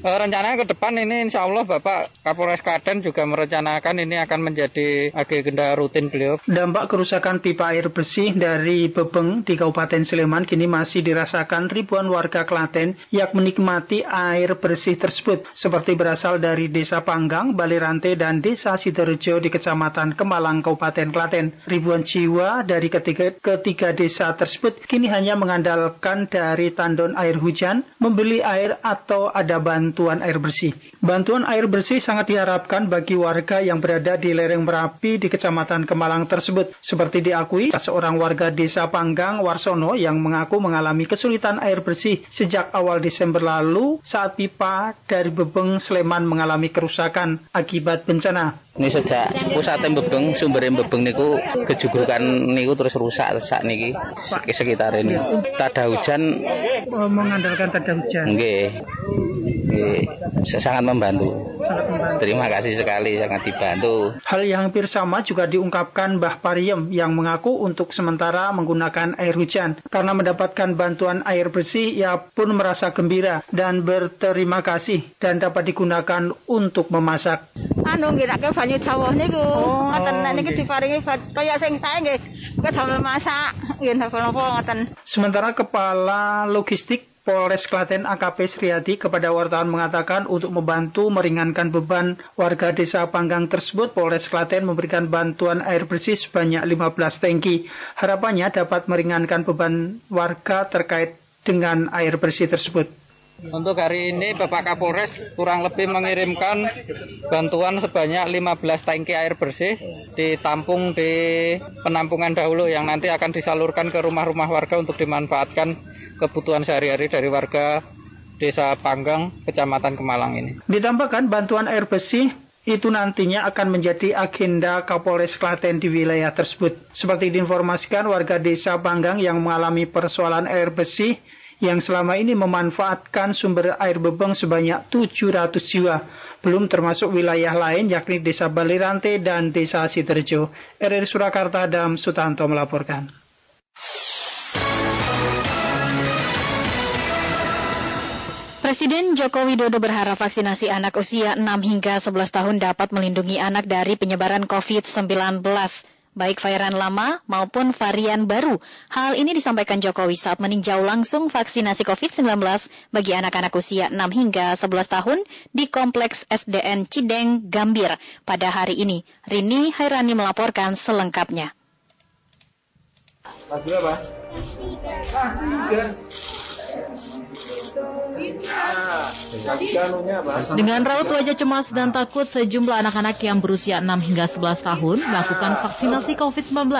Eh, rencananya ke depan ini insya Allah Bapak Kapolres Klaten juga merencanakan ini akan menjadi agenda rutin beliau. Dampak kerusakan pipa air bersih dari Bebeng di Kabupaten Sleman kini masih dirasakan ribuan warga Klaten yang menikmati air bersih tersebut seperti berasal dari Desa Panggang, Balirante, dan Desa Sidorejo di Kecamatan Kemalang, Kabupaten Klaten. Ribuan jiwa dari ketiga, ketiga desa tersebut kini hanya mengandalkan dari tandon air hujan, membeli air atau ada bahan bantuan air bersih. Bantuan air bersih sangat diharapkan bagi warga yang berada di lereng Merapi di Kecamatan Kemalang tersebut. Seperti diakui seorang warga desa Panggang, Warsono, yang mengaku mengalami kesulitan air bersih sejak awal Desember lalu saat pipa dari Bebeng Sleman mengalami kerusakan akibat bencana. Ini sejak pusat Bebeng, sumber Bebeng niku kejugrukan niku terus rusak saat niki sekitar ini. Tada hujan mengandalkan tada hujan. Nggih sangat membantu. Terima kasih sekali, sangat dibantu. Hal yang hampir sama juga diungkapkan Mbah Pariem yang mengaku untuk sementara menggunakan air hujan. Karena mendapatkan bantuan air bersih, ia pun merasa gembira dan berterima kasih dan dapat digunakan untuk memasak. Anu ngirake banyu niku. Oh, ngoten nek niki diparingi kaya sing sae nggih. masak. Nggih napa ngoten. Sementara kepala logistik Polres Klaten AKP Sriati kepada wartawan mengatakan untuk membantu meringankan beban warga desa Panggang tersebut, Polres Klaten memberikan bantuan air bersih sebanyak 15 tangki. Harapannya dapat meringankan beban warga terkait dengan air bersih tersebut. Untuk hari ini Bapak Kapolres kurang lebih mengirimkan bantuan sebanyak 15 tangki air bersih ditampung di penampungan dahulu yang nanti akan disalurkan ke rumah-rumah warga untuk dimanfaatkan kebutuhan sehari-hari dari warga Desa Panggang, Kecamatan Kemalang ini. Ditambahkan bantuan air bersih itu nantinya akan menjadi agenda Kapolres Klaten di wilayah tersebut. Seperti diinformasikan warga desa Panggang yang mengalami persoalan air bersih yang selama ini memanfaatkan sumber air bebeng sebanyak 700 jiwa. Belum termasuk wilayah lain yakni desa Balirante dan desa Siderjo. RR Surakarta Dam Sutanto melaporkan. Presiden Joko Widodo berharap vaksinasi anak usia 6 hingga 11 tahun dapat melindungi anak dari penyebaran COVID-19 baik varian lama maupun varian baru. Hal ini disampaikan Jokowi saat meninjau langsung vaksinasi COVID-19 bagi anak-anak usia 6 hingga 11 tahun di Kompleks SDN Cideng, Gambir pada hari ini. Rini Hairani melaporkan selengkapnya. Mas berapa? Dengan raut wajah cemas dan takut, sejumlah anak-anak yang berusia 6 hingga 11 tahun melakukan vaksinasi COVID-19.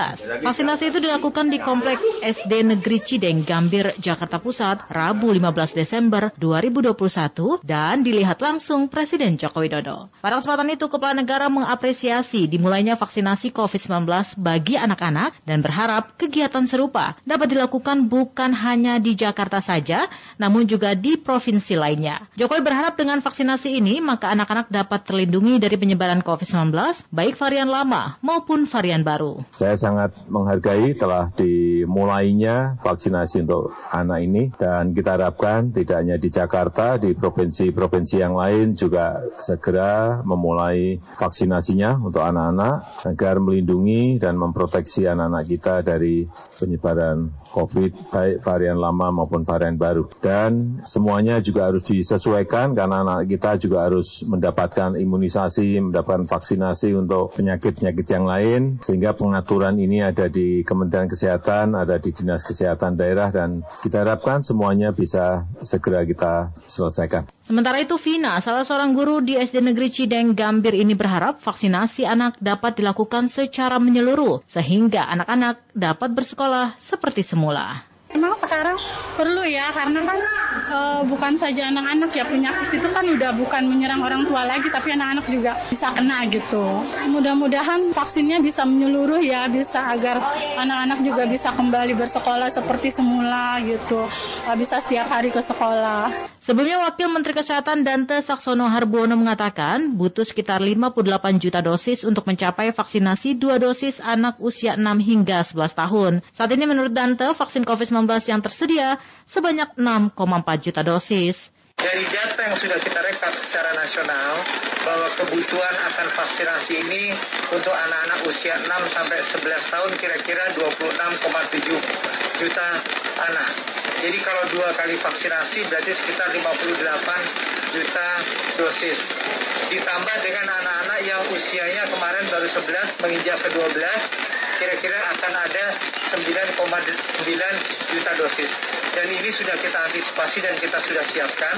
Vaksinasi itu dilakukan di Kompleks SD Negeri Cideng, Gambir, Jakarta Pusat, Rabu 15 Desember 2021 dan dilihat langsung Presiden Joko Widodo. Pada kesempatan itu, Kepala Negara mengapresiasi dimulainya vaksinasi COVID-19 bagi anak-anak dan berharap kegiatan serupa dapat dilakukan bukan hanya di Jakarta saja, namun juga di provinsi lainnya. Jokowi berharap dengan vaksinasi ini maka anak-anak dapat terlindungi dari penyebaran COVID-19 baik varian lama maupun varian baru. Saya sangat menghargai telah dimulainya vaksinasi untuk anak ini dan kita harapkan tidak hanya di Jakarta, di provinsi-provinsi yang lain juga segera memulai vaksinasinya untuk anak-anak agar melindungi dan memproteksi anak-anak kita dari penyebaran COVID baik varian lama maupun varian baru. Dan semuanya juga harus disesuaikan karena anak kita juga harus mendapatkan imunisasi, mendapatkan vaksinasi untuk penyakit-penyakit yang lain sehingga pengaturan ini ada di Kementerian Kesehatan, ada di Dinas Kesehatan daerah dan kita harapkan semuanya bisa segera kita selesaikan. Sementara itu Vina, salah seorang guru di SD Negeri Cideng Gambir ini berharap vaksinasi anak dapat dilakukan secara menyeluruh sehingga anak-anak dapat bersekolah seperti semula semula. Memang sekarang perlu ya karena kan e, bukan saja anak-anak ya penyakit itu kan udah bukan menyerang orang tua lagi tapi anak-anak juga bisa kena gitu. Mudah-mudahan vaksinnya bisa menyeluruh ya bisa agar anak-anak juga bisa kembali bersekolah seperti semula gitu. E, bisa setiap hari ke sekolah. Sebelumnya Wakil Menteri Kesehatan Dante Saksono Harbono mengatakan butuh sekitar 58 juta dosis untuk mencapai vaksinasi dua dosis anak usia 6 hingga 11 tahun. Saat ini menurut Dante vaksin COVID-19 yang tersedia sebanyak 6,4 juta dosis. Dari data yang sudah kita rekap secara nasional, bahwa kebutuhan akan vaksinasi ini untuk anak-anak usia 6 sampai 11 tahun kira-kira 26,7 juta anak. Jadi kalau dua kali vaksinasi berarti sekitar 58 juta dosis. Ditambah dengan anak-anak yang usianya kemarin baru 11 menginjak ke 12, kira-kira akan ada 9,9 juta dosis. Dan ini sudah kita antisipasi dan kita sudah siapkan.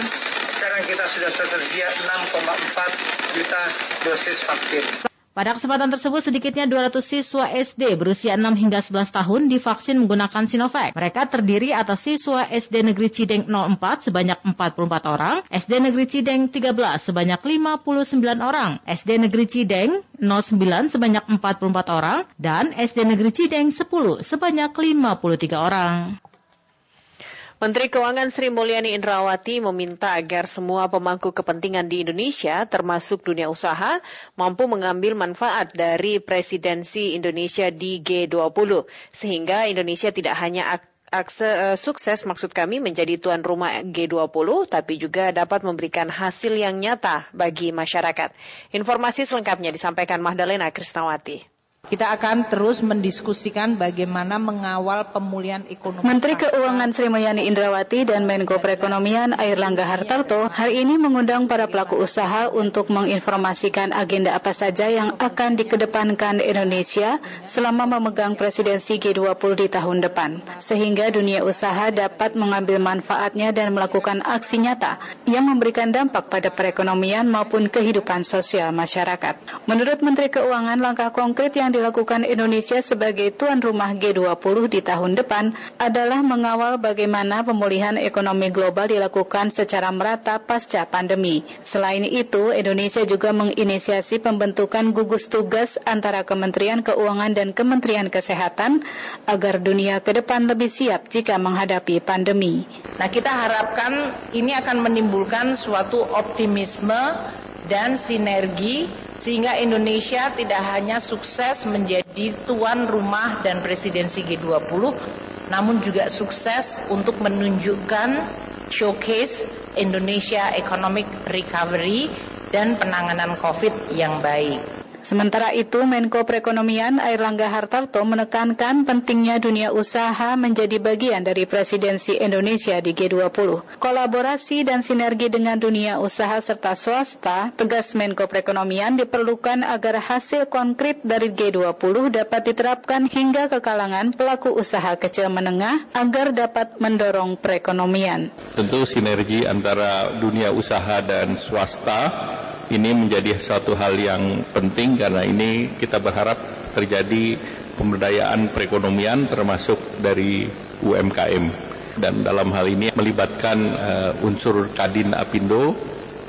Sekarang kita sudah tersedia 6,4 juta dosis vaksin. Pada kesempatan tersebut, sedikitnya 200 siswa SD berusia 6 hingga 11 tahun divaksin menggunakan Sinovac. Mereka terdiri atas siswa SD Negeri Cideng 04 sebanyak 44 orang, SD Negeri Cideng 13 sebanyak 59 orang, SD Negeri Cideng 09 sebanyak 44 orang, dan SD Negeri Cideng 10 sebanyak 53 orang. Menteri Keuangan Sri Mulyani Indrawati meminta agar semua pemangku kepentingan di Indonesia, termasuk dunia usaha, mampu mengambil manfaat dari presidensi Indonesia di G20, sehingga Indonesia tidak hanya akse, uh, sukses maksud kami menjadi tuan rumah G20, tapi juga dapat memberikan hasil yang nyata bagi masyarakat. Informasi selengkapnya disampaikan Mahdalena Krisnawati. Kita akan terus mendiskusikan bagaimana mengawal pemulihan ekonomi. Menteri Keuangan Sri Mulyani Indrawati dan Menko Perekonomian Air Langga Hartarto hari ini mengundang para pelaku usaha untuk menginformasikan agenda apa saja yang akan dikedepankan Indonesia selama memegang presidensi G20 di tahun depan, sehingga dunia usaha dapat mengambil manfaatnya dan melakukan aksi nyata yang memberikan dampak pada perekonomian maupun kehidupan sosial masyarakat. Menurut Menteri Keuangan, langkah konkret yang dilakukan Indonesia sebagai tuan rumah G20 di tahun depan adalah mengawal bagaimana pemulihan ekonomi global dilakukan secara merata pasca pandemi. Selain itu, Indonesia juga menginisiasi pembentukan gugus tugas antara Kementerian Keuangan dan Kementerian Kesehatan agar dunia ke depan lebih siap jika menghadapi pandemi. Nah, kita harapkan ini akan menimbulkan suatu optimisme dan sinergi sehingga Indonesia tidak hanya sukses menjadi tuan rumah dan presidensi G20 namun juga sukses untuk menunjukkan showcase Indonesia Economic Recovery dan penanganan COVID yang baik. Sementara itu, Menko Perekonomian Airlangga Hartarto menekankan pentingnya dunia usaha menjadi bagian dari presidensi Indonesia di G20. Kolaborasi dan sinergi dengan dunia usaha serta swasta, tegas Menko Perekonomian diperlukan agar hasil konkret dari G20 dapat diterapkan hingga ke kalangan pelaku usaha kecil menengah agar dapat mendorong perekonomian. Tentu sinergi antara dunia usaha dan swasta ini menjadi satu hal yang penting karena ini kita berharap terjadi pemberdayaan perekonomian termasuk dari UMKM dan dalam hal ini melibatkan uh, unsur Kadin Apindo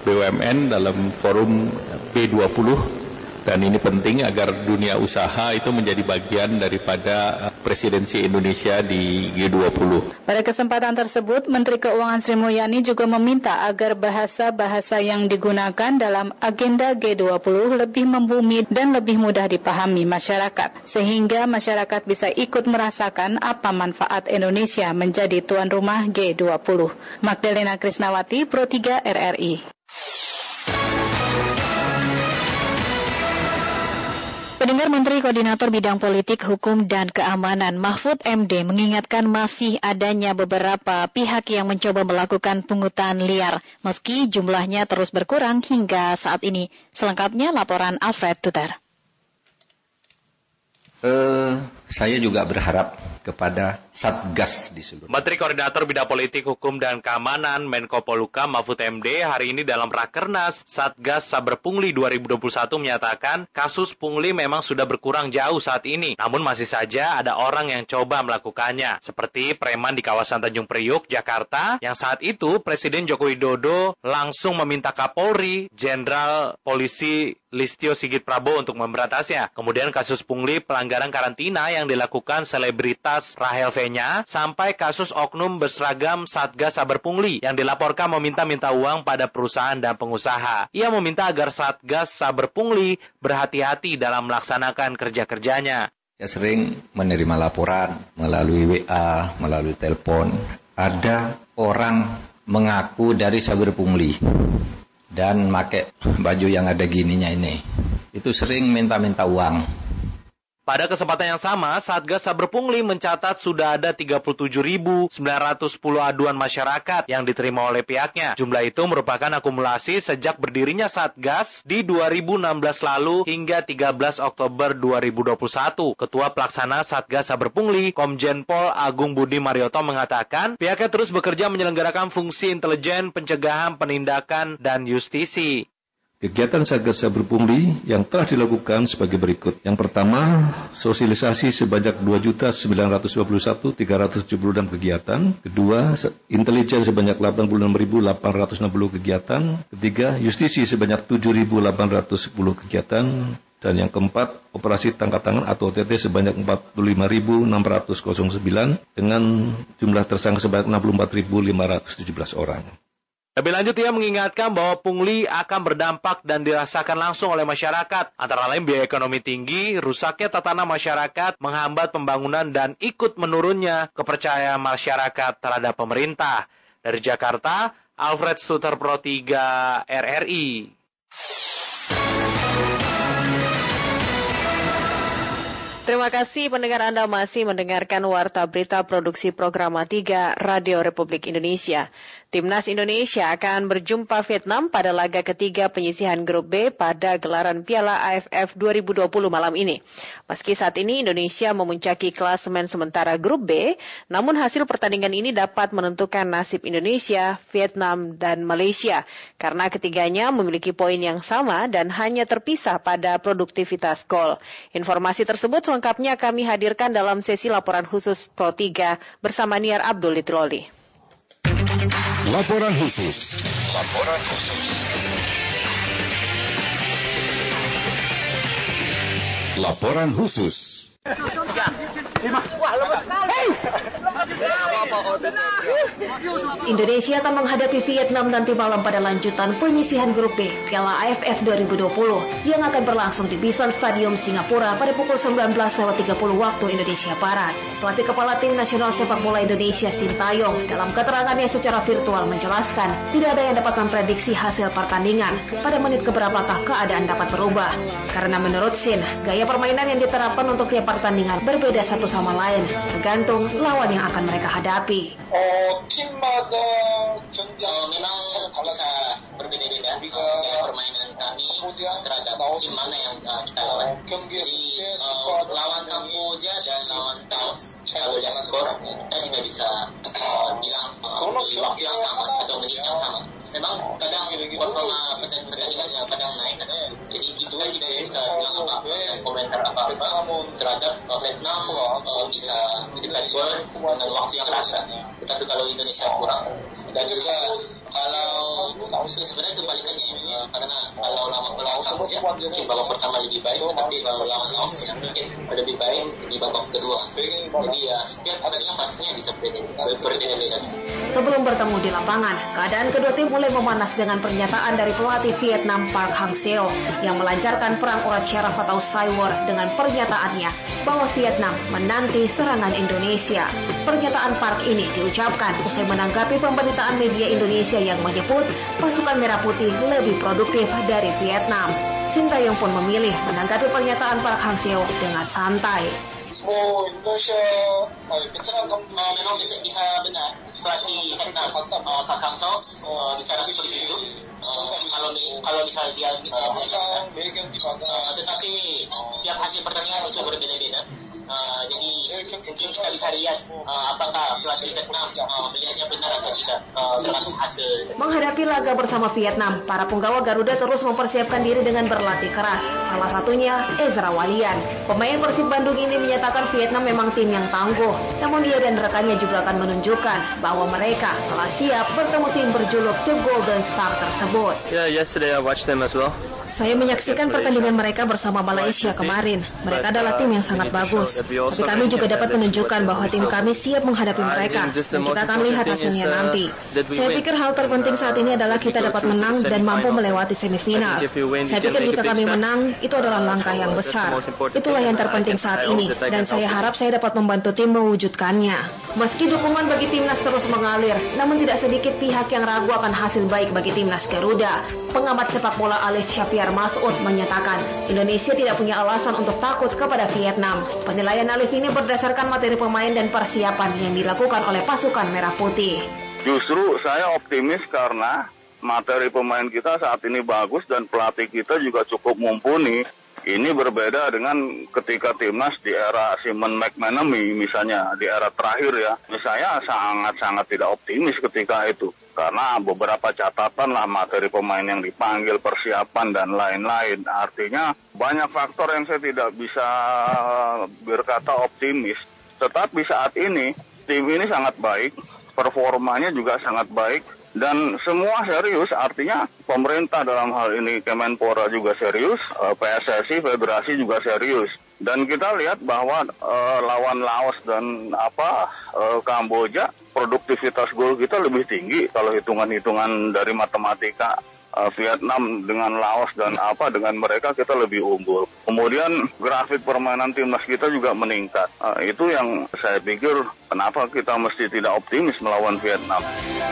BUMN dalam forum B20 dan ini penting agar dunia usaha itu menjadi bagian daripada presidensi Indonesia di G20. Pada kesempatan tersebut, Menteri Keuangan Sri Mulyani juga meminta agar bahasa-bahasa yang digunakan dalam agenda G20 lebih membumi dan lebih mudah dipahami masyarakat, sehingga masyarakat bisa ikut merasakan apa manfaat Indonesia menjadi tuan rumah G20. Magdalena Krisnawati, Pro 3 RRI. Pendengar Menteri Koordinator Bidang Politik, Hukum, dan Keamanan Mahfud MD mengingatkan masih adanya beberapa pihak yang mencoba melakukan pungutan liar meski jumlahnya terus berkurang hingga saat ini. Selengkapnya laporan Alfred Tuter. Uh, saya juga berharap kepada Satgas di seluruh. Menteri Koordinator Bidang Politik, Hukum, dan Keamanan Menko Poluka Mahfud MD hari ini dalam Rakernas Satgas Saber Pungli 2021 menyatakan kasus pungli memang sudah berkurang jauh saat ini. Namun masih saja ada orang yang coba melakukannya. Seperti preman di kawasan Tanjung Priuk, Jakarta, yang saat itu Presiden Joko Widodo langsung meminta Kapolri, Jenderal Polisi Listio Sigit Prabowo untuk memberantasnya. Kemudian kasus pungli pelanggaran karantina yang dilakukan selebritas Rahel V-nya sampai kasus oknum berseragam Satgas Saber Pungli yang dilaporkan meminta-minta uang pada perusahaan dan pengusaha. Ia meminta agar Satgas Saber Pungli berhati-hati dalam melaksanakan kerja-kerjanya. Saya sering menerima laporan melalui WA, melalui telepon. Ada orang mengaku dari Saber Pungli dan make baju yang ada gininya ini. Itu sering minta-minta uang. Pada kesempatan yang sama, Satgas Saber Pungli mencatat sudah ada 37.910 aduan masyarakat yang diterima oleh pihaknya. Jumlah itu merupakan akumulasi sejak berdirinya Satgas di 2016 lalu hingga 13 Oktober 2021. Ketua Pelaksana Satgas Saber Pungli, Komjen Pol Agung Budi Marioto mengatakan, pihaknya terus bekerja menyelenggarakan fungsi intelijen, pencegahan, penindakan, dan justisi. Kegiatan Satgas Saber Pungli yang telah dilakukan sebagai berikut. Yang pertama, sosialisasi sebanyak 2.921.376 kegiatan. Kedua, intelijen sebanyak 86.860 kegiatan. Ketiga, justisi sebanyak 7.810 kegiatan. Dan yang keempat, operasi tangkap tangan atau OTT sebanyak 45.609 dengan jumlah tersangka sebanyak 64.517 orang. Lebih lanjut ia mengingatkan bahwa pungli akan berdampak dan dirasakan langsung oleh masyarakat. Antara lain biaya ekonomi tinggi, rusaknya tatanan masyarakat, menghambat pembangunan dan ikut menurunnya kepercayaan masyarakat terhadap pemerintah. Dari Jakarta, Alfred Suter Pro 3 RRI. Terima kasih pendengar Anda masih mendengarkan Warta Berita Produksi Program 3 Radio Republik Indonesia. Timnas Indonesia akan berjumpa Vietnam pada laga ketiga penyisihan grup B pada gelaran Piala AFF 2020 malam ini. Meski saat ini Indonesia memuncaki klasemen sementara grup B, namun hasil pertandingan ini dapat menentukan nasib Indonesia, Vietnam, dan Malaysia karena ketiganya memiliki poin yang sama dan hanya terpisah pada produktivitas gol. Informasi tersebut selengkapnya kami hadirkan dalam sesi laporan khusus Pro 3 bersama Niar Abdul Litroli. Laporan khusus. Laporan khusus. Laporan khusus. Indonesia akan menghadapi Vietnam nanti malam pada lanjutan penyisihan grup B Piala AFF 2020 yang akan berlangsung di Bisan Stadium Singapura pada pukul 19.30 waktu Indonesia Barat. Pelatih kepala tim nasional sepak bola Indonesia Sintayong dalam keterangannya secara virtual menjelaskan tidak ada yang dapat memprediksi hasil pertandingan pada menit keberapakah keadaan dapat berubah. Karena menurut Sin, gaya permainan yang diterapkan untuk tiap pertandingan berbeda satu sama lain, tergantung lawan yang akan mereka hadapi. Oh, memang kalau saya berbeda-beda permainan kami terhadap tim mana yang eh, kita lawan. Jadi eh, lawan Kamboja dan lawan kalau skor kita bisa uh, bilang uh, waktu yang sama atau menit yang sama. Memang kadang performa pertandingan kadang naik, kadang jadi kita tidak bisa bilang apa-apa. Dan komentar apa-apa terhadap uh, Vietnam uh, bisa mencetak gol dengan waktu yang rasa. Tetapi kalau Indonesia kurang. Dan juga kalau sebenarnya kebalikannya uh, karena kalau lawan lawan Kamboja mungkin babak pertama lebih baik tapi kalau lawan Laos mungkin lebih baik di babak kedua. Jadi ya setiap pertandingan pastinya bisa berbeda-beda sebelum bertemu di lapangan keadaan kedua tim mulai memanas dengan pernyataan dari pelatih Vietnam Park Hang Seo yang melancarkan perang urat syaraf atau cyber dengan pernyataannya bahwa Vietnam menanti serangan Indonesia. Pernyataan Park ini diucapkan usai menanggapi pemberitaan media Indonesia yang menyebut pasukan Merah Putih lebih produktif dari Vietnam. Sinta yang pun memilih menanggapi pernyataan Park Hang Seo dengan santai pelatih Vietnam uh, Pak Hang Seo uh, bicara seperti itu. Uh, kalau kalau misalnya dia uh, uh, tetapi tiap hasil pertandingan itu berbeda-beda Uh, jadi mungkin kita bisa lihat uh, apakah pelatih Vietnam uh, melihatnya benar atau tidak uh, hasil. Menghadapi laga bersama Vietnam, para penggawa Garuda terus mempersiapkan diri dengan berlatih keras. Salah satunya Ezra Walian. Pemain Persib Bandung ini menyatakan Vietnam memang tim yang tangguh. Namun dia dan rekannya juga akan menunjukkan bahwa mereka telah siap bertemu tim berjuluk The Golden Star tersebut. Yeah, yesterday I watched them as well. Saya menyaksikan pertandingan mereka bersama Malaysia kemarin. Mereka adalah tim yang sangat bagus. Tapi kami juga dapat menunjukkan bahwa tim kami siap menghadapi mereka. Dan kita akan lihat hasilnya nanti. Saya pikir hal terpenting saat ini adalah kita dapat menang dan mampu melewati semifinal. Saya pikir jika kami menang, itu adalah langkah yang besar. Itulah yang terpenting saat ini. Dan saya harap saya dapat membantu tim mewujudkannya. Meski dukungan bagi timnas terus mengalir, namun tidak sedikit pihak yang ragu akan hasil baik bagi timnas Garuda. Pengamat sepak bola Alif Syafiar Masud menyatakan, Indonesia tidak punya alasan untuk takut kepada Vietnam. Penilaian Alif ini berdasarkan materi pemain dan persiapan yang dilakukan oleh pasukan Merah Putih. Justru saya optimis karena materi pemain kita saat ini bagus dan pelatih kita juga cukup mumpuni. Ini berbeda dengan ketika timnas di era Simon McManamy misalnya di era terakhir ya. Saya sangat-sangat tidak optimis ketika itu karena beberapa catatan lah materi pemain yang dipanggil persiapan dan lain-lain. Artinya banyak faktor yang saya tidak bisa berkata optimis. Tetapi saat ini tim ini sangat baik, performanya juga sangat baik dan semua serius artinya pemerintah dalam hal ini Kemenpora juga serius, eh, PSSI Federasi juga serius. Dan kita lihat bahwa uh, lawan Laos dan apa uh, Kamboja produktivitas gol kita lebih tinggi kalau hitungan-hitungan dari matematika uh, Vietnam dengan Laos dan apa dengan mereka kita lebih unggul. Kemudian grafik permainan timnas kita juga meningkat. Uh, itu yang saya pikir kenapa kita mesti tidak optimis melawan Vietnam.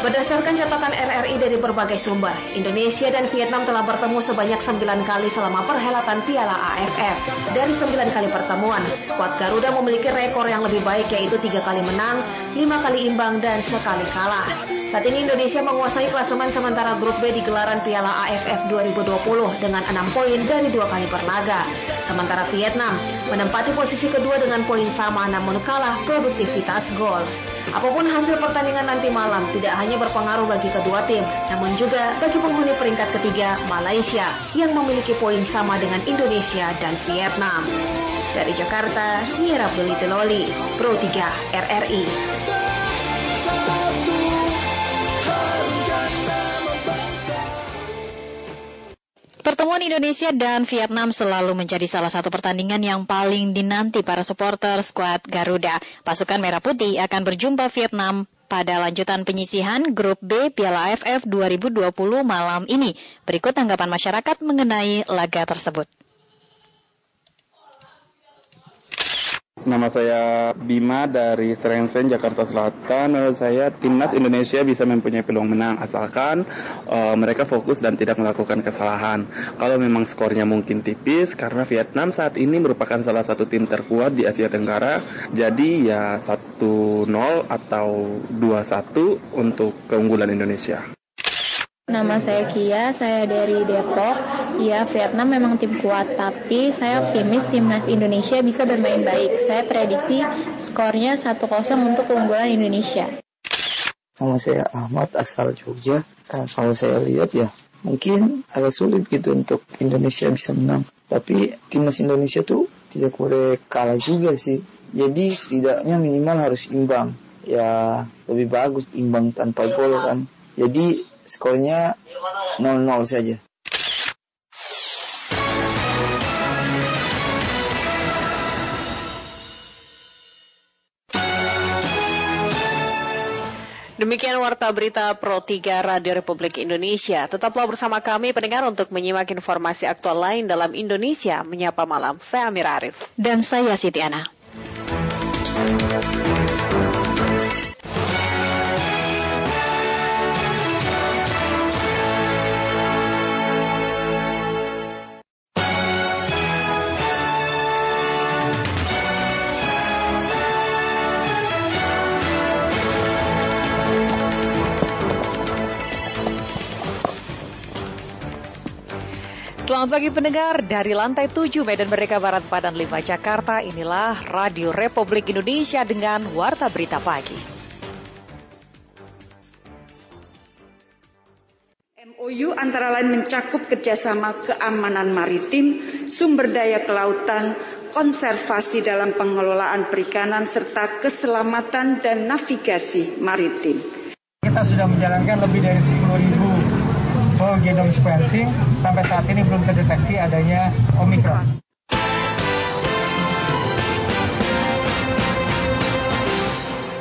Berdasarkan catatan RRI dari berbagai sumber, Indonesia dan Vietnam telah bertemu sebanyak 9 kali selama perhelatan Piala AFF. Dari 9 kali pertemuan, skuad Garuda memiliki rekor yang lebih baik yaitu tiga kali menang, lima kali imbang, dan sekali kalah. Saat ini Indonesia menguasai klasemen sementara grup B di gelaran Piala AFF 2020 dengan 6 poin dari dua kali berlaga. Sementara Vietnam menempati posisi kedua dengan poin sama namun kalah produktivitas gol. Apa pun hasil pertandingan nanti malam tidak hanya berpengaruh bagi kedua tim, namun juga bagi penghuni peringkat ketiga Malaysia yang memiliki poin sama dengan Indonesia dan Vietnam. Dari Jakarta, Mira Beliteloli, Pro 3 RRI. Pertemuan Indonesia dan Vietnam selalu menjadi salah satu pertandingan yang paling dinanti para supporter skuad Garuda. Pasukan Merah Putih akan berjumpa Vietnam pada lanjutan penyisihan Grup B Piala AFF 2020 malam ini. Berikut tanggapan masyarakat mengenai laga tersebut. Nama saya Bima dari Serengsen, Jakarta Selatan. Menurut saya timnas Indonesia bisa mempunyai peluang menang asalkan uh, mereka fokus dan tidak melakukan kesalahan. Kalau memang skornya mungkin tipis karena Vietnam saat ini merupakan salah satu tim terkuat di Asia Tenggara. Jadi ya 1-0 atau 2-1 untuk keunggulan Indonesia. Nama saya Kia, saya dari Depok. Ya, Vietnam memang tim kuat, tapi saya optimis timnas Indonesia bisa bermain baik. Saya prediksi skornya 1-0 untuk keunggulan Indonesia. Nama saya Ahmad, asal Jogja. Nah, kalau saya lihat ya, mungkin agak sulit gitu untuk Indonesia bisa menang. Tapi timnas Indonesia tuh tidak boleh kalah juga sih. Jadi setidaknya minimal harus imbang. Ya, lebih bagus imbang tanpa gol kan. Jadi skornya 0-0 saja. Demikian Warta Berita Pro 3 Radio Republik Indonesia. Tetaplah bersama kami pendengar untuk menyimak informasi aktual lain dalam Indonesia Menyapa Malam. Saya Amir Arif. Dan saya Siti Ana. Selamat pagi pendengar, dari lantai 7 Medan Merdeka Barat Padan 5 Jakarta, inilah Radio Republik Indonesia dengan Warta Berita Pagi. MOU antara lain mencakup kerjasama keamanan maritim, sumber daya kelautan, konservasi dalam pengelolaan perikanan, serta keselamatan dan navigasi maritim. Kita sudah menjalankan lebih dari 10 ribu whole genome sequencing sampai saat ini belum terdeteksi adanya Omicron.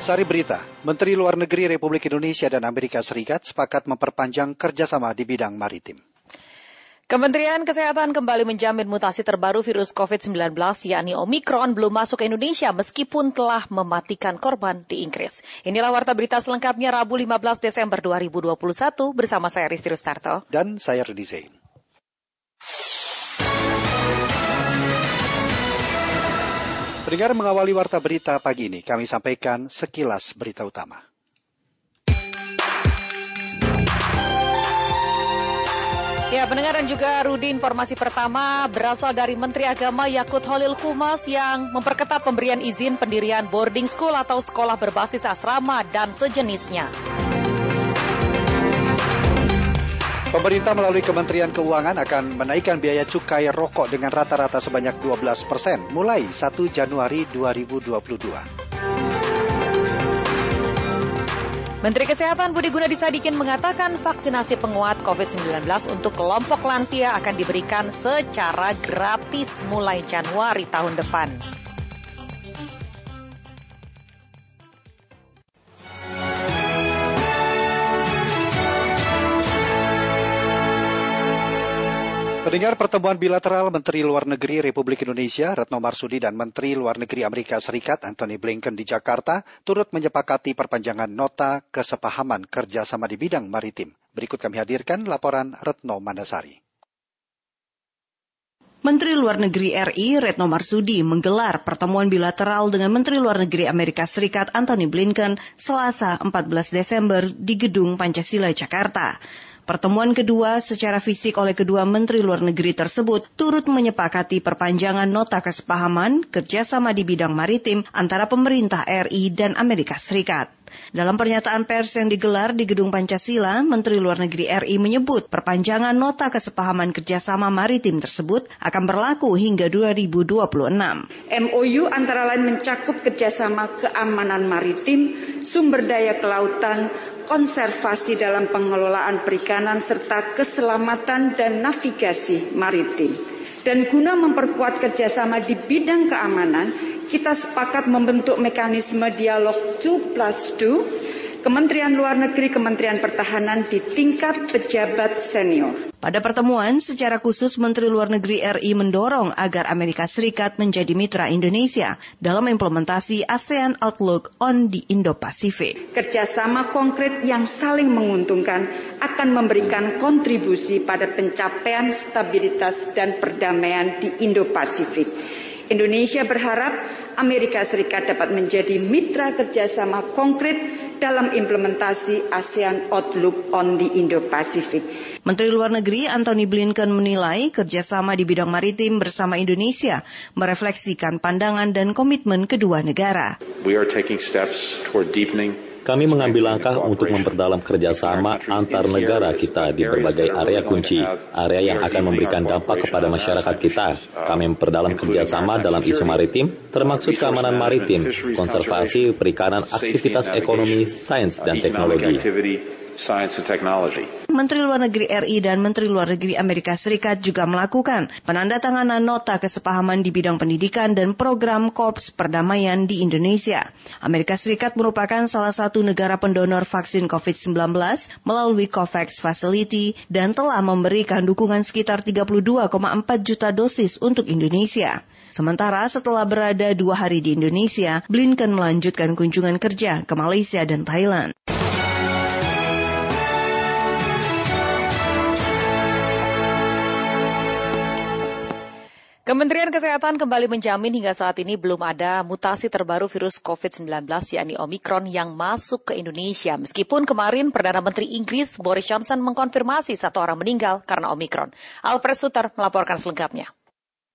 Sari Berita, Menteri Luar Negeri Republik Indonesia dan Amerika Serikat sepakat memperpanjang kerjasama di bidang maritim. Kementerian Kesehatan kembali menjamin mutasi terbaru virus COVID-19 yakni Omikron belum masuk ke Indonesia meskipun telah mematikan korban di Inggris. Inilah warta berita selengkapnya Rabu 15 Desember 2021 bersama saya Risti Rustarto. Dan saya Rudi Zain. Pendengar mengawali warta berita pagi ini, kami sampaikan sekilas berita utama. Ya, pendengar dan juga Rudi, informasi pertama berasal dari Menteri Agama Yakut Holil Kumas yang memperketat pemberian izin pendirian boarding school atau sekolah berbasis asrama dan sejenisnya. Pemerintah melalui Kementerian Keuangan akan menaikkan biaya cukai rokok dengan rata-rata sebanyak 12 persen mulai 1 Januari 2022. Menteri Kesehatan Budi Gunadi Sadikin mengatakan vaksinasi penguat COVID-19 untuk kelompok lansia akan diberikan secara gratis mulai Januari tahun depan. Pendengar pertemuan bilateral Menteri Luar Negeri Republik Indonesia Retno Marsudi dan Menteri Luar Negeri Amerika Serikat Anthony Blinken di Jakarta turut menyepakati perpanjangan nota kesepahaman kerjasama di bidang maritim. Berikut kami hadirkan laporan Retno Mandasari. Menteri Luar Negeri RI Retno Marsudi menggelar pertemuan bilateral dengan Menteri Luar Negeri Amerika Serikat Anthony Blinken Selasa 14 Desember di Gedung Pancasila Jakarta. Pertemuan kedua secara fisik oleh kedua Menteri Luar Negeri tersebut turut menyepakati perpanjangan nota kesepahaman kerjasama di bidang maritim antara pemerintah RI dan Amerika Serikat. Dalam pernyataan pers yang digelar di Gedung Pancasila, Menteri Luar Negeri RI menyebut perpanjangan nota kesepahaman kerjasama maritim tersebut akan berlaku hingga 2026. MOU antara lain mencakup kerjasama keamanan maritim, sumber daya kelautan, konservasi dalam pengelolaan perikanan, serta keselamatan dan navigasi maritim. Dan guna memperkuat kerjasama di bidang keamanan, kita sepakat membentuk mekanisme dialog 2 plus 2 Kementerian Luar Negeri, Kementerian Pertahanan di tingkat pejabat senior. Pada pertemuan, secara khusus Menteri Luar Negeri RI mendorong agar Amerika Serikat menjadi mitra Indonesia dalam implementasi ASEAN Outlook on the Indo-Pacific. Kerjasama konkret yang saling menguntungkan akan memberikan kontribusi pada pencapaian stabilitas dan perdamaian di Indo-Pasifik Indonesia berharap Amerika Serikat dapat menjadi mitra kerjasama konkret dalam implementasi ASEAN Outlook on the Indo-Pacific. Menteri Luar Negeri Anthony Blinken menilai kerjasama di bidang maritim bersama Indonesia merefleksikan pandangan dan komitmen kedua negara. We are taking steps toward deepening kami mengambil langkah untuk memperdalam kerjasama antar negara kita di berbagai area kunci, area yang akan memberikan dampak kepada masyarakat kita. Kami memperdalam kerjasama dalam isu maritim, termasuk keamanan maritim, konservasi, perikanan, aktivitas ekonomi, sains, dan teknologi. Science and Technology. Menteri Luar Negeri RI dan Menteri Luar Negeri Amerika Serikat juga melakukan penandatanganan nota kesepahaman di bidang pendidikan dan program Korps Perdamaian di Indonesia. Amerika Serikat merupakan salah satu negara pendonor vaksin COVID-19 melalui COVAX Facility dan telah memberikan dukungan sekitar 32,4 juta dosis untuk Indonesia. Sementara setelah berada dua hari di Indonesia, Blinken melanjutkan kunjungan kerja ke Malaysia dan Thailand. Kementerian Kesehatan kembali menjamin hingga saat ini belum ada mutasi terbaru virus COVID-19 yakni Omikron yang masuk ke Indonesia. Meskipun kemarin Perdana Menteri Inggris Boris Johnson mengkonfirmasi satu orang meninggal karena Omikron. Alfred Suter melaporkan selengkapnya.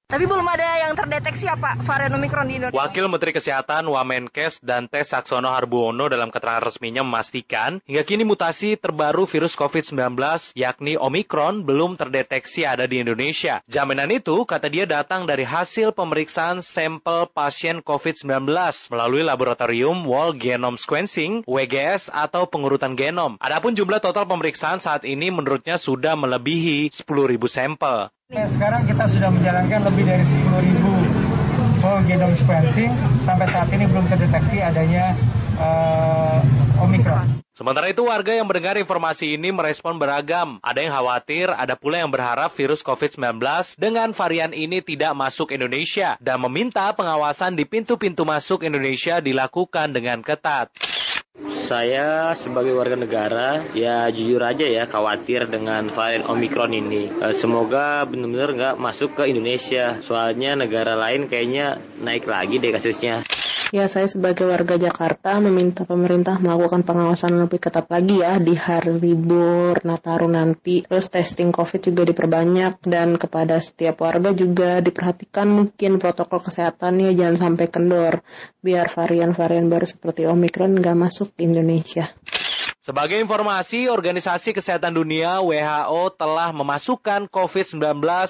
Tapi belum ada yang terdeteksi apa varian Omikron di Indonesia. Wakil Menteri Kesehatan Wamenkes dan Tes Saksono Harbuono dalam keterangan resminya memastikan hingga kini mutasi terbaru virus COVID-19 yakni Omikron belum terdeteksi ada di Indonesia. Jaminan itu kata dia datang dari hasil pemeriksaan sampel pasien COVID-19 melalui laboratorium Whole Genome Sequencing WGS atau pengurutan genom. Adapun jumlah total pemeriksaan saat ini menurutnya sudah melebihi 10.000 sampel. Sekarang kita sudah menjalankan lebih dari 10.000 whole genome sequencing. Sampai saat ini belum terdeteksi adanya uh, Omicron. Sementara itu warga yang mendengar informasi ini merespon beragam. Ada yang khawatir, ada pula yang berharap virus COVID-19 dengan varian ini tidak masuk Indonesia dan meminta pengawasan di pintu-pintu masuk Indonesia dilakukan dengan ketat. Saya sebagai warga negara ya jujur aja ya khawatir dengan varian Omikron ini. Eh, semoga benar-benar nggak masuk ke Indonesia. Soalnya negara lain kayaknya naik lagi deh kasusnya. Ya, saya sebagai warga Jakarta meminta pemerintah melakukan pengawasan lebih ketat lagi ya di hari libur Nataru nanti. Terus testing COVID juga diperbanyak dan kepada setiap warga juga diperhatikan mungkin protokol kesehatannya jangan sampai kendor biar varian-varian baru seperti Omikron nggak masuk ke Indonesia. Sebagai informasi, Organisasi Kesehatan Dunia WHO telah memasukkan COVID-19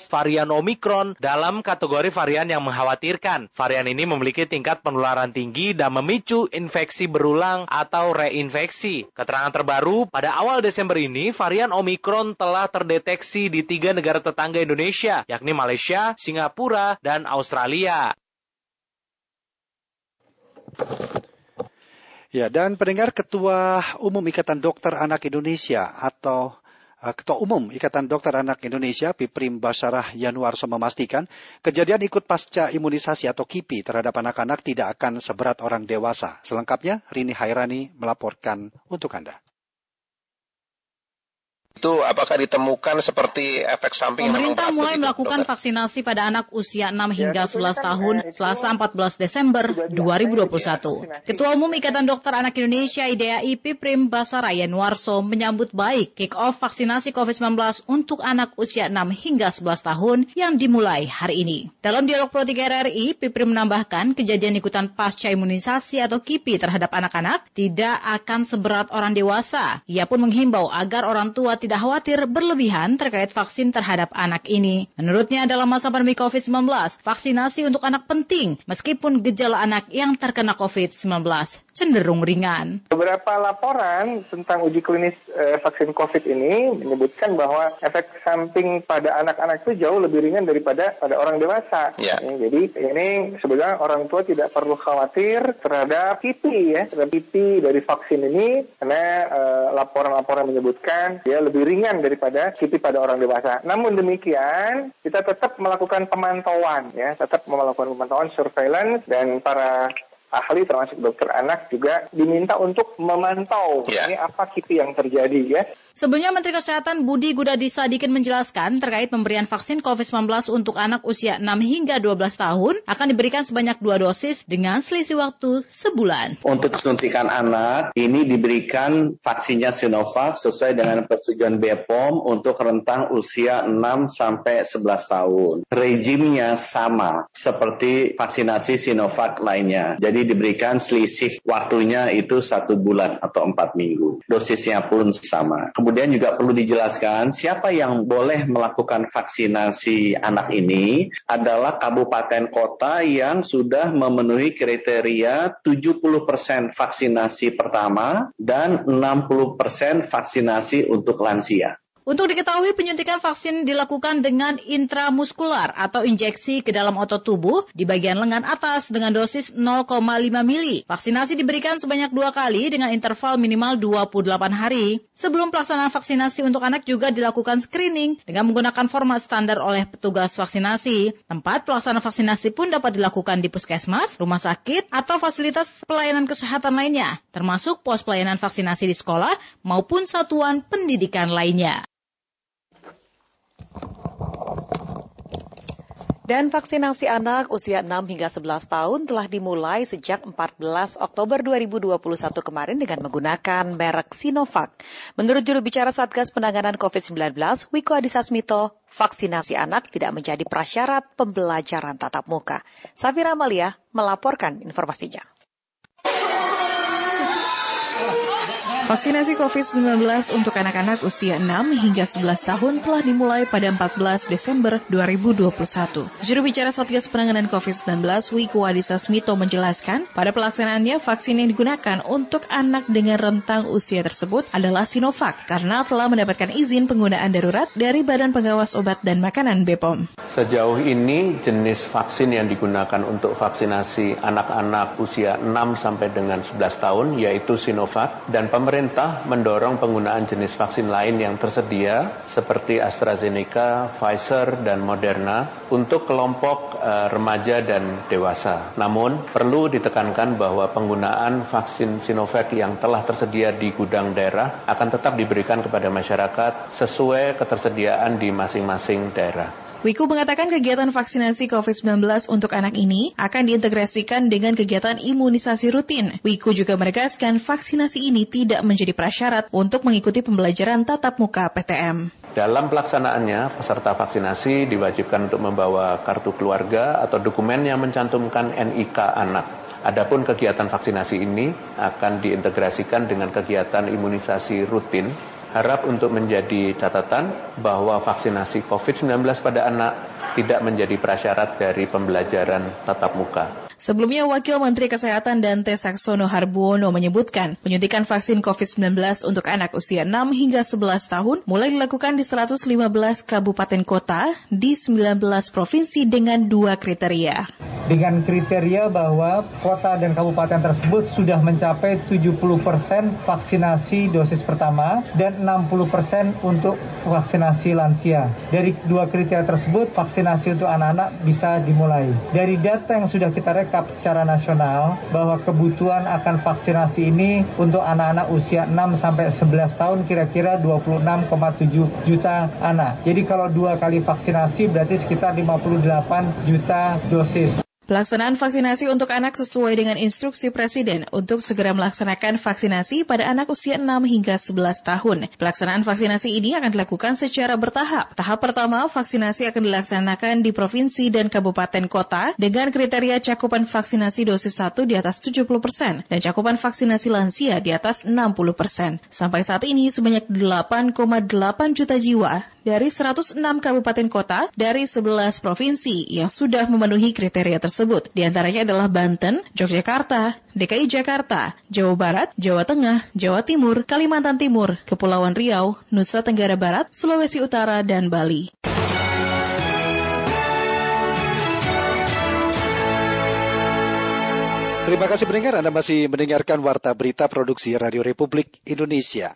varian Omicron dalam kategori varian yang mengkhawatirkan. Varian ini memiliki tingkat penularan tinggi dan memicu infeksi berulang atau reinfeksi. Keterangan terbaru, pada awal Desember ini, varian Omicron telah terdeteksi di tiga negara tetangga Indonesia, yakni Malaysia, Singapura, dan Australia. Ya, dan pendengar Ketua Umum Ikatan Dokter Anak Indonesia atau Eh, Ketua Umum Ikatan Dokter Anak Indonesia, Piprim Basarah Yanuarso memastikan kejadian ikut pasca imunisasi atau KIPI terhadap anak-anak tidak akan seberat orang dewasa. Selengkapnya, Rini Hairani melaporkan untuk Anda itu apakah ditemukan seperti efek samping Pemerintah mulai melakukan dokter? vaksinasi pada anak usia 6 hingga ya, 11 tahun Selasa 14 Desember 2021. Ketua Umum Ikatan Dokter Anak Indonesia IDAI Piprim Basara Yanuarso menyambut baik kick-off vaksinasi COVID-19 untuk anak usia 6 hingga 11 tahun yang dimulai hari ini. Dalam dialog Pro 3 RRI, Piprim menambahkan kejadian ikutan pasca imunisasi atau KIPI terhadap anak-anak tidak akan seberat orang dewasa. Ia pun menghimbau agar orang tua tidak khawatir berlebihan terkait vaksin terhadap anak ini. Menurutnya dalam masa pandemi COVID-19, vaksinasi untuk anak penting meskipun gejala anak yang terkena COVID-19 cenderung ringan. Beberapa laporan tentang uji klinis eh, vaksin COVID ini menyebutkan bahwa efek samping pada anak-anak itu jauh lebih ringan daripada pada orang dewasa. Ya. Jadi ini sebenarnya orang tua tidak perlu khawatir terhadap kipi ya, terhadap kipi dari vaksin ini karena eh, laporan-laporan menyebutkan dia lebih lebih ringan daripada kipi pada orang dewasa. Namun demikian, kita tetap melakukan pemantauan ya, tetap melakukan pemantauan surveillance dan para ahli termasuk dokter anak juga diminta untuk memantau ya. ini apa kipi yang terjadi ya. Sebelumnya Menteri Kesehatan Budi Gunadi Sadikin menjelaskan terkait pemberian vaksin COVID-19 untuk anak usia 6 hingga 12 tahun akan diberikan sebanyak dua dosis dengan selisih waktu sebulan. Untuk suntikan anak ini diberikan vaksinnya Sinovac sesuai dengan persetujuan BPOM untuk rentang usia 6 sampai 11 tahun. Rejimnya sama seperti vaksinasi Sinovac lainnya. Jadi diberikan selisih waktunya itu satu bulan atau empat minggu. Dosisnya pun sama. Kemudian juga perlu dijelaskan siapa yang boleh melakukan vaksinasi anak ini adalah kabupaten kota yang sudah memenuhi kriteria 70% vaksinasi pertama dan 60% vaksinasi untuk lansia. Untuk diketahui penyuntikan vaksin dilakukan dengan intramuskular atau injeksi ke dalam otot tubuh di bagian lengan atas dengan dosis 0,5 mili. Vaksinasi diberikan sebanyak dua kali dengan interval minimal 28 hari. Sebelum pelaksanaan vaksinasi untuk anak juga dilakukan screening dengan menggunakan format standar oleh petugas vaksinasi. Tempat pelaksanaan vaksinasi pun dapat dilakukan di puskesmas, rumah sakit, atau fasilitas pelayanan kesehatan lainnya, termasuk pos pelayanan vaksinasi di sekolah maupun satuan pendidikan lainnya. Dan vaksinasi anak usia 6 hingga 11 tahun telah dimulai sejak 14 Oktober 2021 kemarin dengan menggunakan merek Sinovac. Menurut juru bicara Satgas Penanganan COVID-19, Wiko Adhisa Smito, vaksinasi anak tidak menjadi prasyarat pembelajaran tatap muka. Safira Amalia melaporkan informasinya. Vaksinasi COVID-19 untuk anak-anak usia 6 hingga 11 tahun telah dimulai pada 14 Desember 2021. Juru bicara Satgas Penanganan COVID-19, Wiku Adhisa Smito menjelaskan, pada pelaksanaannya vaksin yang digunakan untuk anak dengan rentang usia tersebut adalah Sinovac karena telah mendapatkan izin penggunaan darurat dari Badan Pengawas Obat dan Makanan BPOM. Sejauh ini jenis vaksin yang digunakan untuk vaksinasi anak-anak usia 6 sampai dengan 11 tahun yaitu Sinovac dan pemerintah pemerintah mendorong penggunaan jenis vaksin lain yang tersedia seperti AstraZeneca, Pfizer, dan Moderna untuk kelompok uh, remaja dan dewasa. Namun, perlu ditekankan bahwa penggunaan vaksin Sinovac yang telah tersedia di gudang daerah akan tetap diberikan kepada masyarakat sesuai ketersediaan di masing-masing daerah. Wiku mengatakan kegiatan vaksinasi COVID-19 untuk anak ini akan diintegrasikan dengan kegiatan imunisasi rutin. Wiku juga menegaskan vaksinasi ini tidak menjadi prasyarat untuk mengikuti pembelajaran tatap muka PTM. Dalam pelaksanaannya, peserta vaksinasi diwajibkan untuk membawa kartu keluarga atau dokumen yang mencantumkan NIK anak. Adapun kegiatan vaksinasi ini akan diintegrasikan dengan kegiatan imunisasi rutin harap untuk menjadi catatan bahwa vaksinasi COVID-19 pada anak tidak menjadi prasyarat dari pembelajaran tatap muka. Sebelumnya, Wakil Menteri Kesehatan Dante Saxono Harbuono menyebutkan penyuntikan vaksin COVID-19 untuk anak usia 6 hingga 11 tahun mulai dilakukan di 115 kabupaten kota di 19 provinsi dengan dua kriteria. Dengan kriteria bahwa kota dan kabupaten tersebut sudah mencapai 70 persen vaksinasi dosis pertama dan 60 persen untuk vaksinasi lansia. Dari dua kriteria tersebut, vaksinasi untuk anak-anak bisa dimulai. Dari data yang sudah kita rekap secara nasional, bahwa kebutuhan akan vaksinasi ini untuk anak-anak usia 6 sampai 11 tahun kira-kira 26,7 juta anak. Jadi kalau dua kali vaksinasi berarti sekitar 58 juta dosis. Pelaksanaan vaksinasi untuk anak sesuai dengan instruksi Presiden untuk segera melaksanakan vaksinasi pada anak usia 6 hingga 11 tahun. Pelaksanaan vaksinasi ini akan dilakukan secara bertahap. Tahap pertama, vaksinasi akan dilaksanakan di provinsi dan kabupaten kota dengan kriteria cakupan vaksinasi dosis 1 di atas 70 persen dan cakupan vaksinasi lansia di atas 60 persen. Sampai saat ini, sebanyak 8,8 juta jiwa dari 106 kabupaten kota dari 11 provinsi yang sudah memenuhi kriteria tersebut. Di antaranya adalah Banten, Yogyakarta, DKI Jakarta, Jawa Barat, Jawa Tengah, Jawa Timur, Kalimantan Timur, Kepulauan Riau, Nusa Tenggara Barat, Sulawesi Utara, dan Bali. Terima kasih pendengar, Anda masih mendengarkan Warta Berita Produksi Radio Republik Indonesia.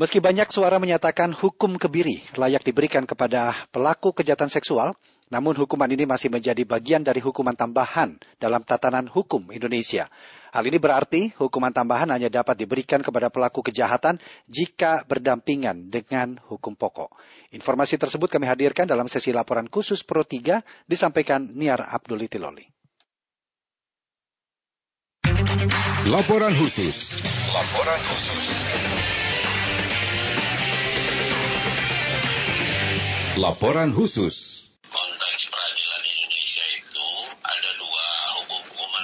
Meski banyak suara menyatakan hukum kebiri layak diberikan kepada pelaku kejahatan seksual, namun hukuman ini masih menjadi bagian dari hukuman tambahan dalam tatanan hukum Indonesia. Hal ini berarti hukuman tambahan hanya dapat diberikan kepada pelaku kejahatan jika berdampingan dengan hukum pokok. Informasi tersebut kami hadirkan dalam sesi laporan khusus Pro 3 disampaikan Niar Abdul Itiloli. Laporan khusus. Laporan khusus. Laporan khusus.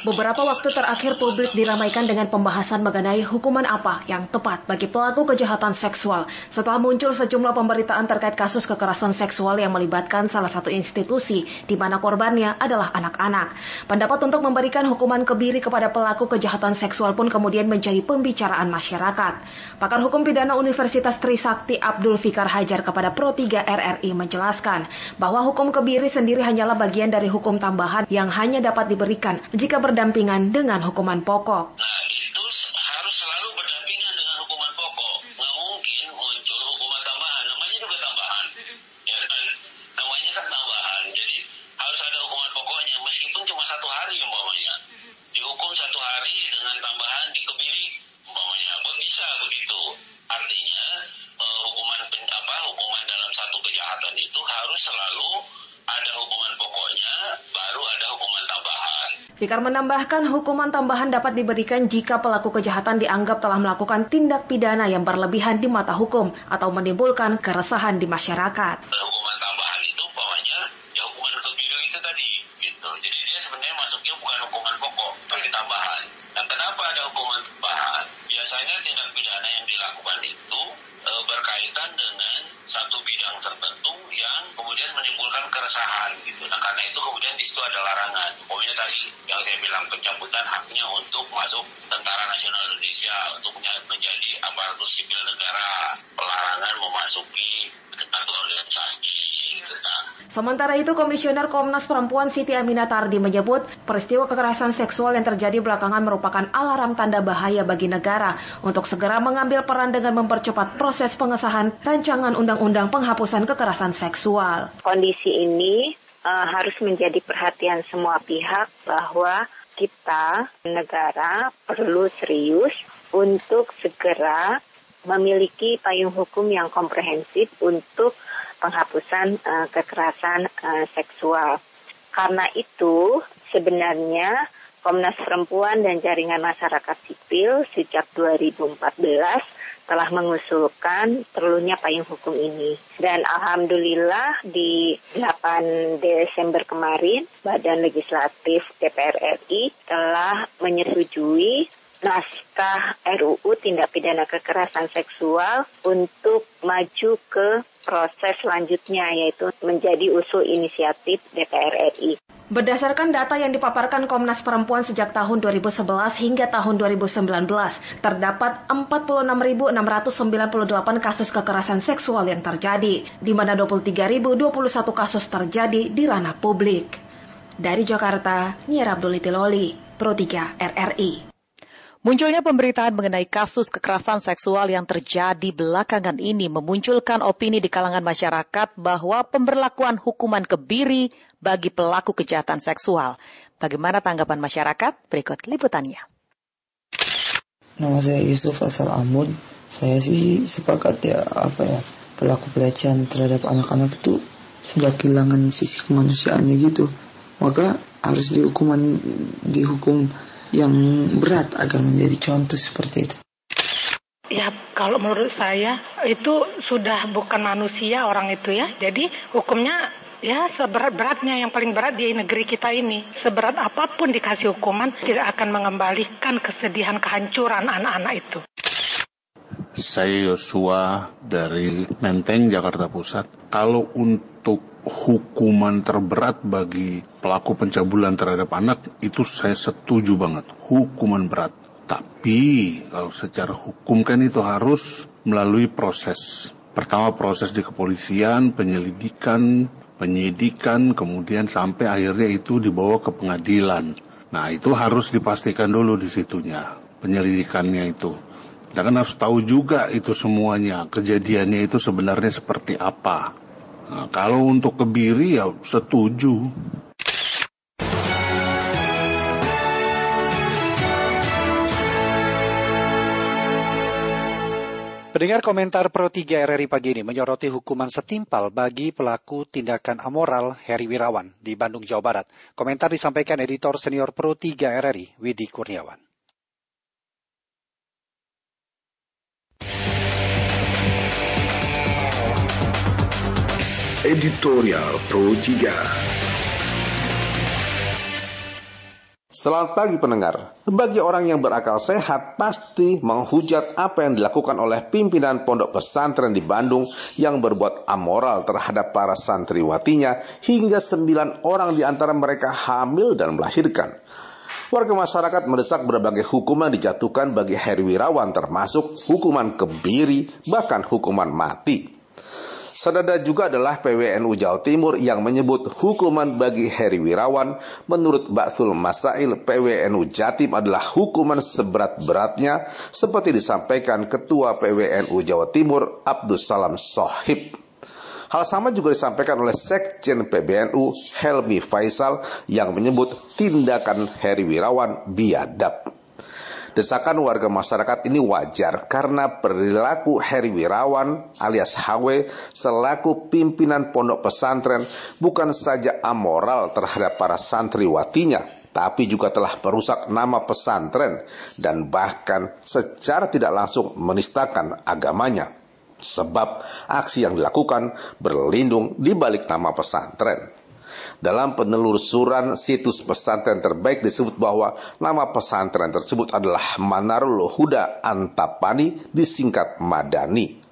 Beberapa waktu terakhir publik diramaikan dengan pembahasan mengenai hukuman apa yang tepat bagi pelaku kejahatan seksual setelah muncul sejumlah pemberitaan terkait kasus kekerasan seksual yang melibatkan salah satu institusi di mana korbannya adalah anak-anak. Pendapat untuk memberikan hukuman kebiri kepada pelaku kejahatan seksual pun kemudian menjadi pembicaraan masyarakat. Pakar Hukum Pidana Universitas Trisakti Abdul Fikar Hajar kepada Pro 3 RRI menjelaskan bahwa hukum kebiri sendiri hanyalah bagian dari hukum tambahan yang hanya dapat diberikan jika ber berdampingan dengan hukuman pokok. Nah, itu Fikar menambahkan hukuman tambahan dapat diberikan jika pelaku kejahatan dianggap telah melakukan tindak pidana yang berlebihan di mata hukum atau menimbulkan keresahan di masyarakat. Sementara itu, Komisioner Komnas Perempuan Siti Aminatardi menyebut peristiwa kekerasan seksual yang terjadi belakangan merupakan alarm tanda bahaya bagi negara untuk segera mengambil peran dengan mempercepat proses pengesahan rancangan undang-undang penghapusan kekerasan seksual. Kondisi ini uh, harus menjadi perhatian semua pihak bahwa kita negara perlu serius untuk segera memiliki payung hukum yang komprehensif untuk penghapusan uh, kekerasan uh, seksual. Karena itu sebenarnya Komnas Perempuan dan Jaringan Masyarakat Sipil sejak 2014 telah mengusulkan perlunya payung hukum ini. Dan alhamdulillah di 8 Desember kemarin Badan Legislatif DPR RI telah menyetujui naskah RUU tindak pidana kekerasan seksual untuk maju ke proses selanjutnya yaitu menjadi usul inisiatif DPR RI. Berdasarkan data yang dipaparkan Komnas Perempuan sejak tahun 2011 hingga tahun 2019, terdapat 46.698 kasus kekerasan seksual yang terjadi, di mana 23.021 kasus terjadi di ranah publik. Dari Jakarta, Nyer Abdul Itiloli, Pro 3 RRI. Munculnya pemberitaan mengenai kasus kekerasan seksual yang terjadi belakangan ini memunculkan opini di kalangan masyarakat bahwa pemberlakuan hukuman kebiri bagi pelaku kejahatan seksual. Bagaimana tanggapan masyarakat? Berikut liputannya. Nama saya Yusuf Asal Amud. Saya sih sepakat ya apa ya pelaku pelecehan terhadap anak-anak itu sudah kehilangan sisi kemanusiaannya gitu. Maka harus dihukuman dihukum yang berat agar menjadi contoh seperti itu? Ya, kalau menurut saya itu sudah bukan manusia orang itu ya. Jadi hukumnya ya seberat-beratnya yang paling berat di negeri kita ini. Seberat apa pun dikasih hukuman tidak akan mengembalikan kesedihan kehancuran anak-anak itu. Saya Yosua dari Menteng, Jakarta Pusat. Kalau untuk hukuman terberat bagi pelaku pencabulan terhadap anak, itu saya setuju banget. Hukuman berat. Tapi kalau secara hukum kan itu harus melalui proses. Pertama proses di kepolisian, penyelidikan, penyidikan, kemudian sampai akhirnya itu dibawa ke pengadilan. Nah itu harus dipastikan dulu di situnya, penyelidikannya itu. Kita kan harus tahu juga itu semuanya, kejadiannya itu sebenarnya seperti apa. Nah, kalau untuk kebiri ya setuju. Pendengar komentar Pro 3 RRI pagi ini menyoroti hukuman setimpal bagi pelaku tindakan amoral Heri Wirawan di Bandung, Jawa Barat. Komentar disampaikan editor senior Pro 3 RRI, Widi Kurniawan. Editorial Pro 3 Selamat pagi pendengar. Bagi orang yang berakal sehat pasti menghujat apa yang dilakukan oleh pimpinan pondok pesantren di Bandung yang berbuat amoral terhadap para santriwatinya hingga sembilan orang di antara mereka hamil dan melahirkan. Warga masyarakat mendesak berbagai hukuman dijatuhkan bagi Heri Wirawan termasuk hukuman kebiri bahkan hukuman mati. Sadada juga adalah PWNU Jawa Timur yang menyebut hukuman bagi Heri Wirawan menurut Baksul Masail PWNU Jatim adalah hukuman seberat-beratnya seperti disampaikan Ketua PWNU Jawa Timur Abdus Salam Sohib. Hal sama juga disampaikan oleh Sekjen PBNU Helmi Faisal yang menyebut tindakan Heri Wirawan biadab. Desakan warga masyarakat ini wajar karena perilaku Heri Wirawan alias HW selaku pimpinan pondok pesantren bukan saja amoral terhadap para santriwatinya, tapi juga telah merusak nama pesantren dan bahkan secara tidak langsung menistakan agamanya. Sebab aksi yang dilakukan berlindung di balik nama pesantren. Dalam penelusuran situs pesantren terbaik disebut bahwa nama pesantren tersebut adalah Manarul Huda Antapani disingkat Madani.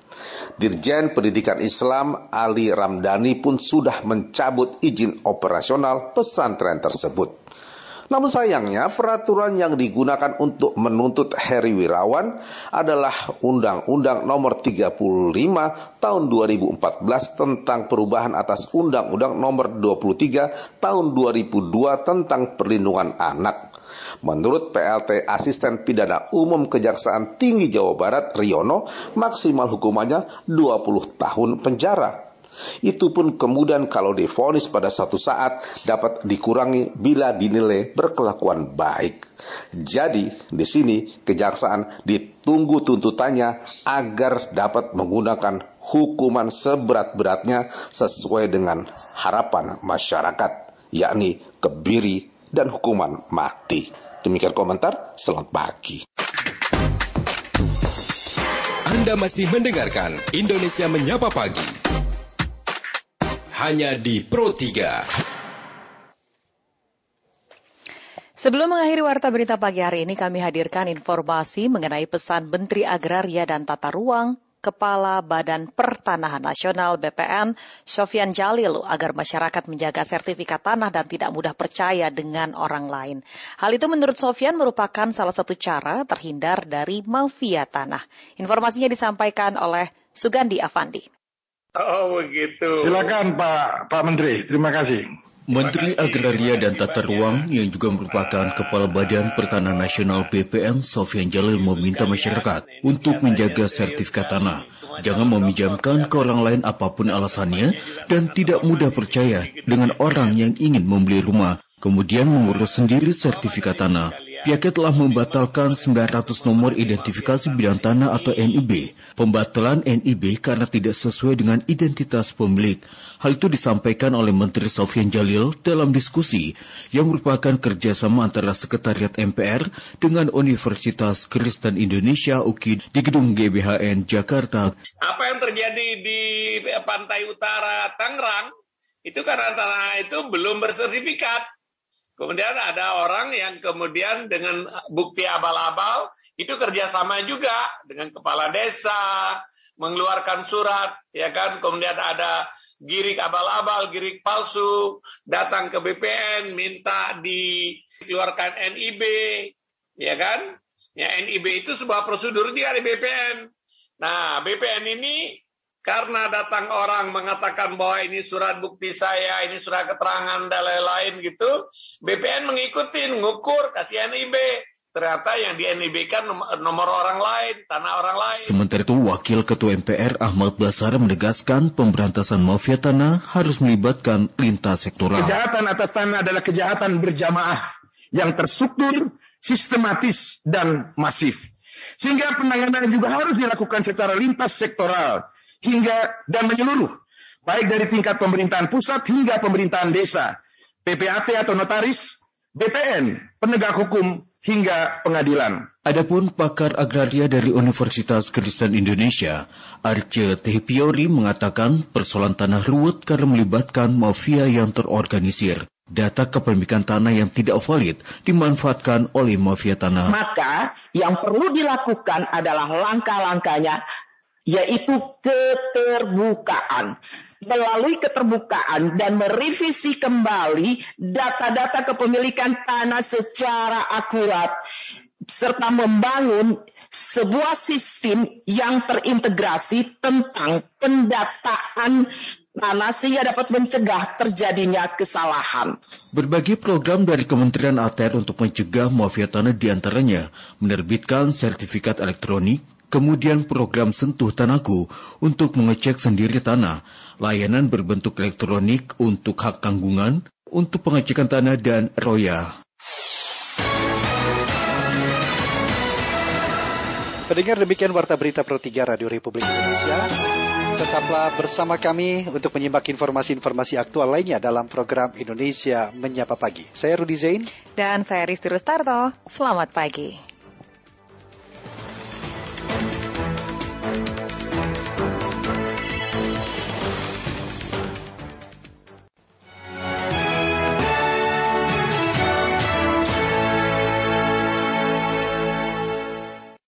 Dirjen Pendidikan Islam Ali Ramdhani pun sudah mencabut izin operasional pesantren tersebut. Namun sayangnya peraturan yang digunakan untuk menuntut Heri Wirawan adalah Undang-Undang Nomor 35 Tahun 2014 tentang perubahan atas Undang-Undang Nomor 23 Tahun 2002 tentang perlindungan anak. Menurut PLT Asisten Pidana Umum Kejaksaan Tinggi Jawa Barat Riono, maksimal hukumannya 20 tahun penjara. Itu pun kemudian kalau difonis pada satu saat dapat dikurangi bila dinilai berkelakuan baik. Jadi di sini kejaksaan ditunggu tuntutannya agar dapat menggunakan hukuman seberat-beratnya sesuai dengan harapan masyarakat, yakni kebiri dan hukuman mati. Demikian komentar, selamat pagi. Anda masih mendengarkan Indonesia Menyapa Pagi hanya di Pro 3. Sebelum mengakhiri warta berita pagi hari ini, kami hadirkan informasi mengenai pesan Menteri Agraria dan Tata Ruang Kepala Badan Pertanahan Nasional BPN, Sofian Jalil, agar masyarakat menjaga sertifikat tanah dan tidak mudah percaya dengan orang lain. Hal itu menurut Sofian merupakan salah satu cara terhindar dari mafia tanah. Informasinya disampaikan oleh Sugandi Avandi. Oh begitu. Silakan Pak Pak Menteri, terima kasih. Menteri Agraria dan Tata Ruang yang juga merupakan Kepala Badan Pertanahan Nasional BPN Sofian Jalil meminta masyarakat untuk menjaga sertifikat tanah. Jangan meminjamkan ke orang lain apa pun alasannya dan tidak mudah percaya dengan orang yang ingin membeli rumah kemudian mengurus sendiri sertifikat tanah. Pihaknya telah membatalkan 900 nomor identifikasi bidang tanah atau NIB. Pembatalan NIB karena tidak sesuai dengan identitas pemilik. Hal itu disampaikan oleh Menteri Sofian Jalil dalam diskusi yang merupakan kerjasama antara Sekretariat MPR dengan Universitas Kristen Indonesia UKI di Gedung GBHN Jakarta. Apa yang terjadi di pantai utara Tangerang itu karena tanah itu belum bersertifikat. Kemudian ada orang yang kemudian dengan bukti abal-abal itu kerjasama juga dengan kepala desa mengeluarkan surat, ya kan? Kemudian ada girik abal-abal, girik palsu, datang ke BPN minta dikeluarkan NIB, ya kan? Ya NIB itu sebuah prosedur di BPN. Nah, BPN ini karena datang orang mengatakan bahwa ini surat bukti saya, ini surat keterangan dan lain-lain gitu, BPN mengikuti, ngukur, kasih NIB. Ternyata yang di NIB kan nomor orang lain, tanah orang lain. Sementara itu, Wakil Ketua MPR Ahmad Basara menegaskan pemberantasan mafia tanah harus melibatkan lintas sektoral. Kejahatan atas tanah adalah kejahatan berjamaah yang terstruktur, sistematis, dan masif. Sehingga penanganan juga harus dilakukan secara lintas sektoral hingga dan menyeluruh, baik dari tingkat pemerintahan pusat hingga pemerintahan desa, PPAT atau notaris, BPN, penegak hukum, hingga pengadilan. Adapun pakar agraria dari Universitas Kristen Indonesia, Arce Tehipiori mengatakan persoalan tanah ruwet karena melibatkan mafia yang terorganisir. Data kepemilikan tanah yang tidak valid dimanfaatkan oleh mafia tanah. Maka yang perlu dilakukan adalah langkah-langkahnya yaitu keterbukaan. Melalui keterbukaan dan merevisi kembali data-data kepemilikan tanah secara akurat serta membangun sebuah sistem yang terintegrasi tentang pendataan tanah sehingga dapat mencegah terjadinya kesalahan. Berbagai program dari Kementerian ATR untuk mencegah mafia tanah di antaranya menerbitkan sertifikat elektronik, kemudian program Sentuh Tanahku untuk mengecek sendiri tanah, layanan berbentuk elektronik untuk hak tanggungan, untuk pengecekan tanah dan roya. Pendengar demikian warta berita Pro 3 Radio Republik Indonesia. Tetaplah bersama kami untuk menyimak informasi-informasi aktual lainnya dalam program Indonesia Menyapa Pagi. Saya Rudi Zain. Dan saya Risti Rustarto. Selamat pagi.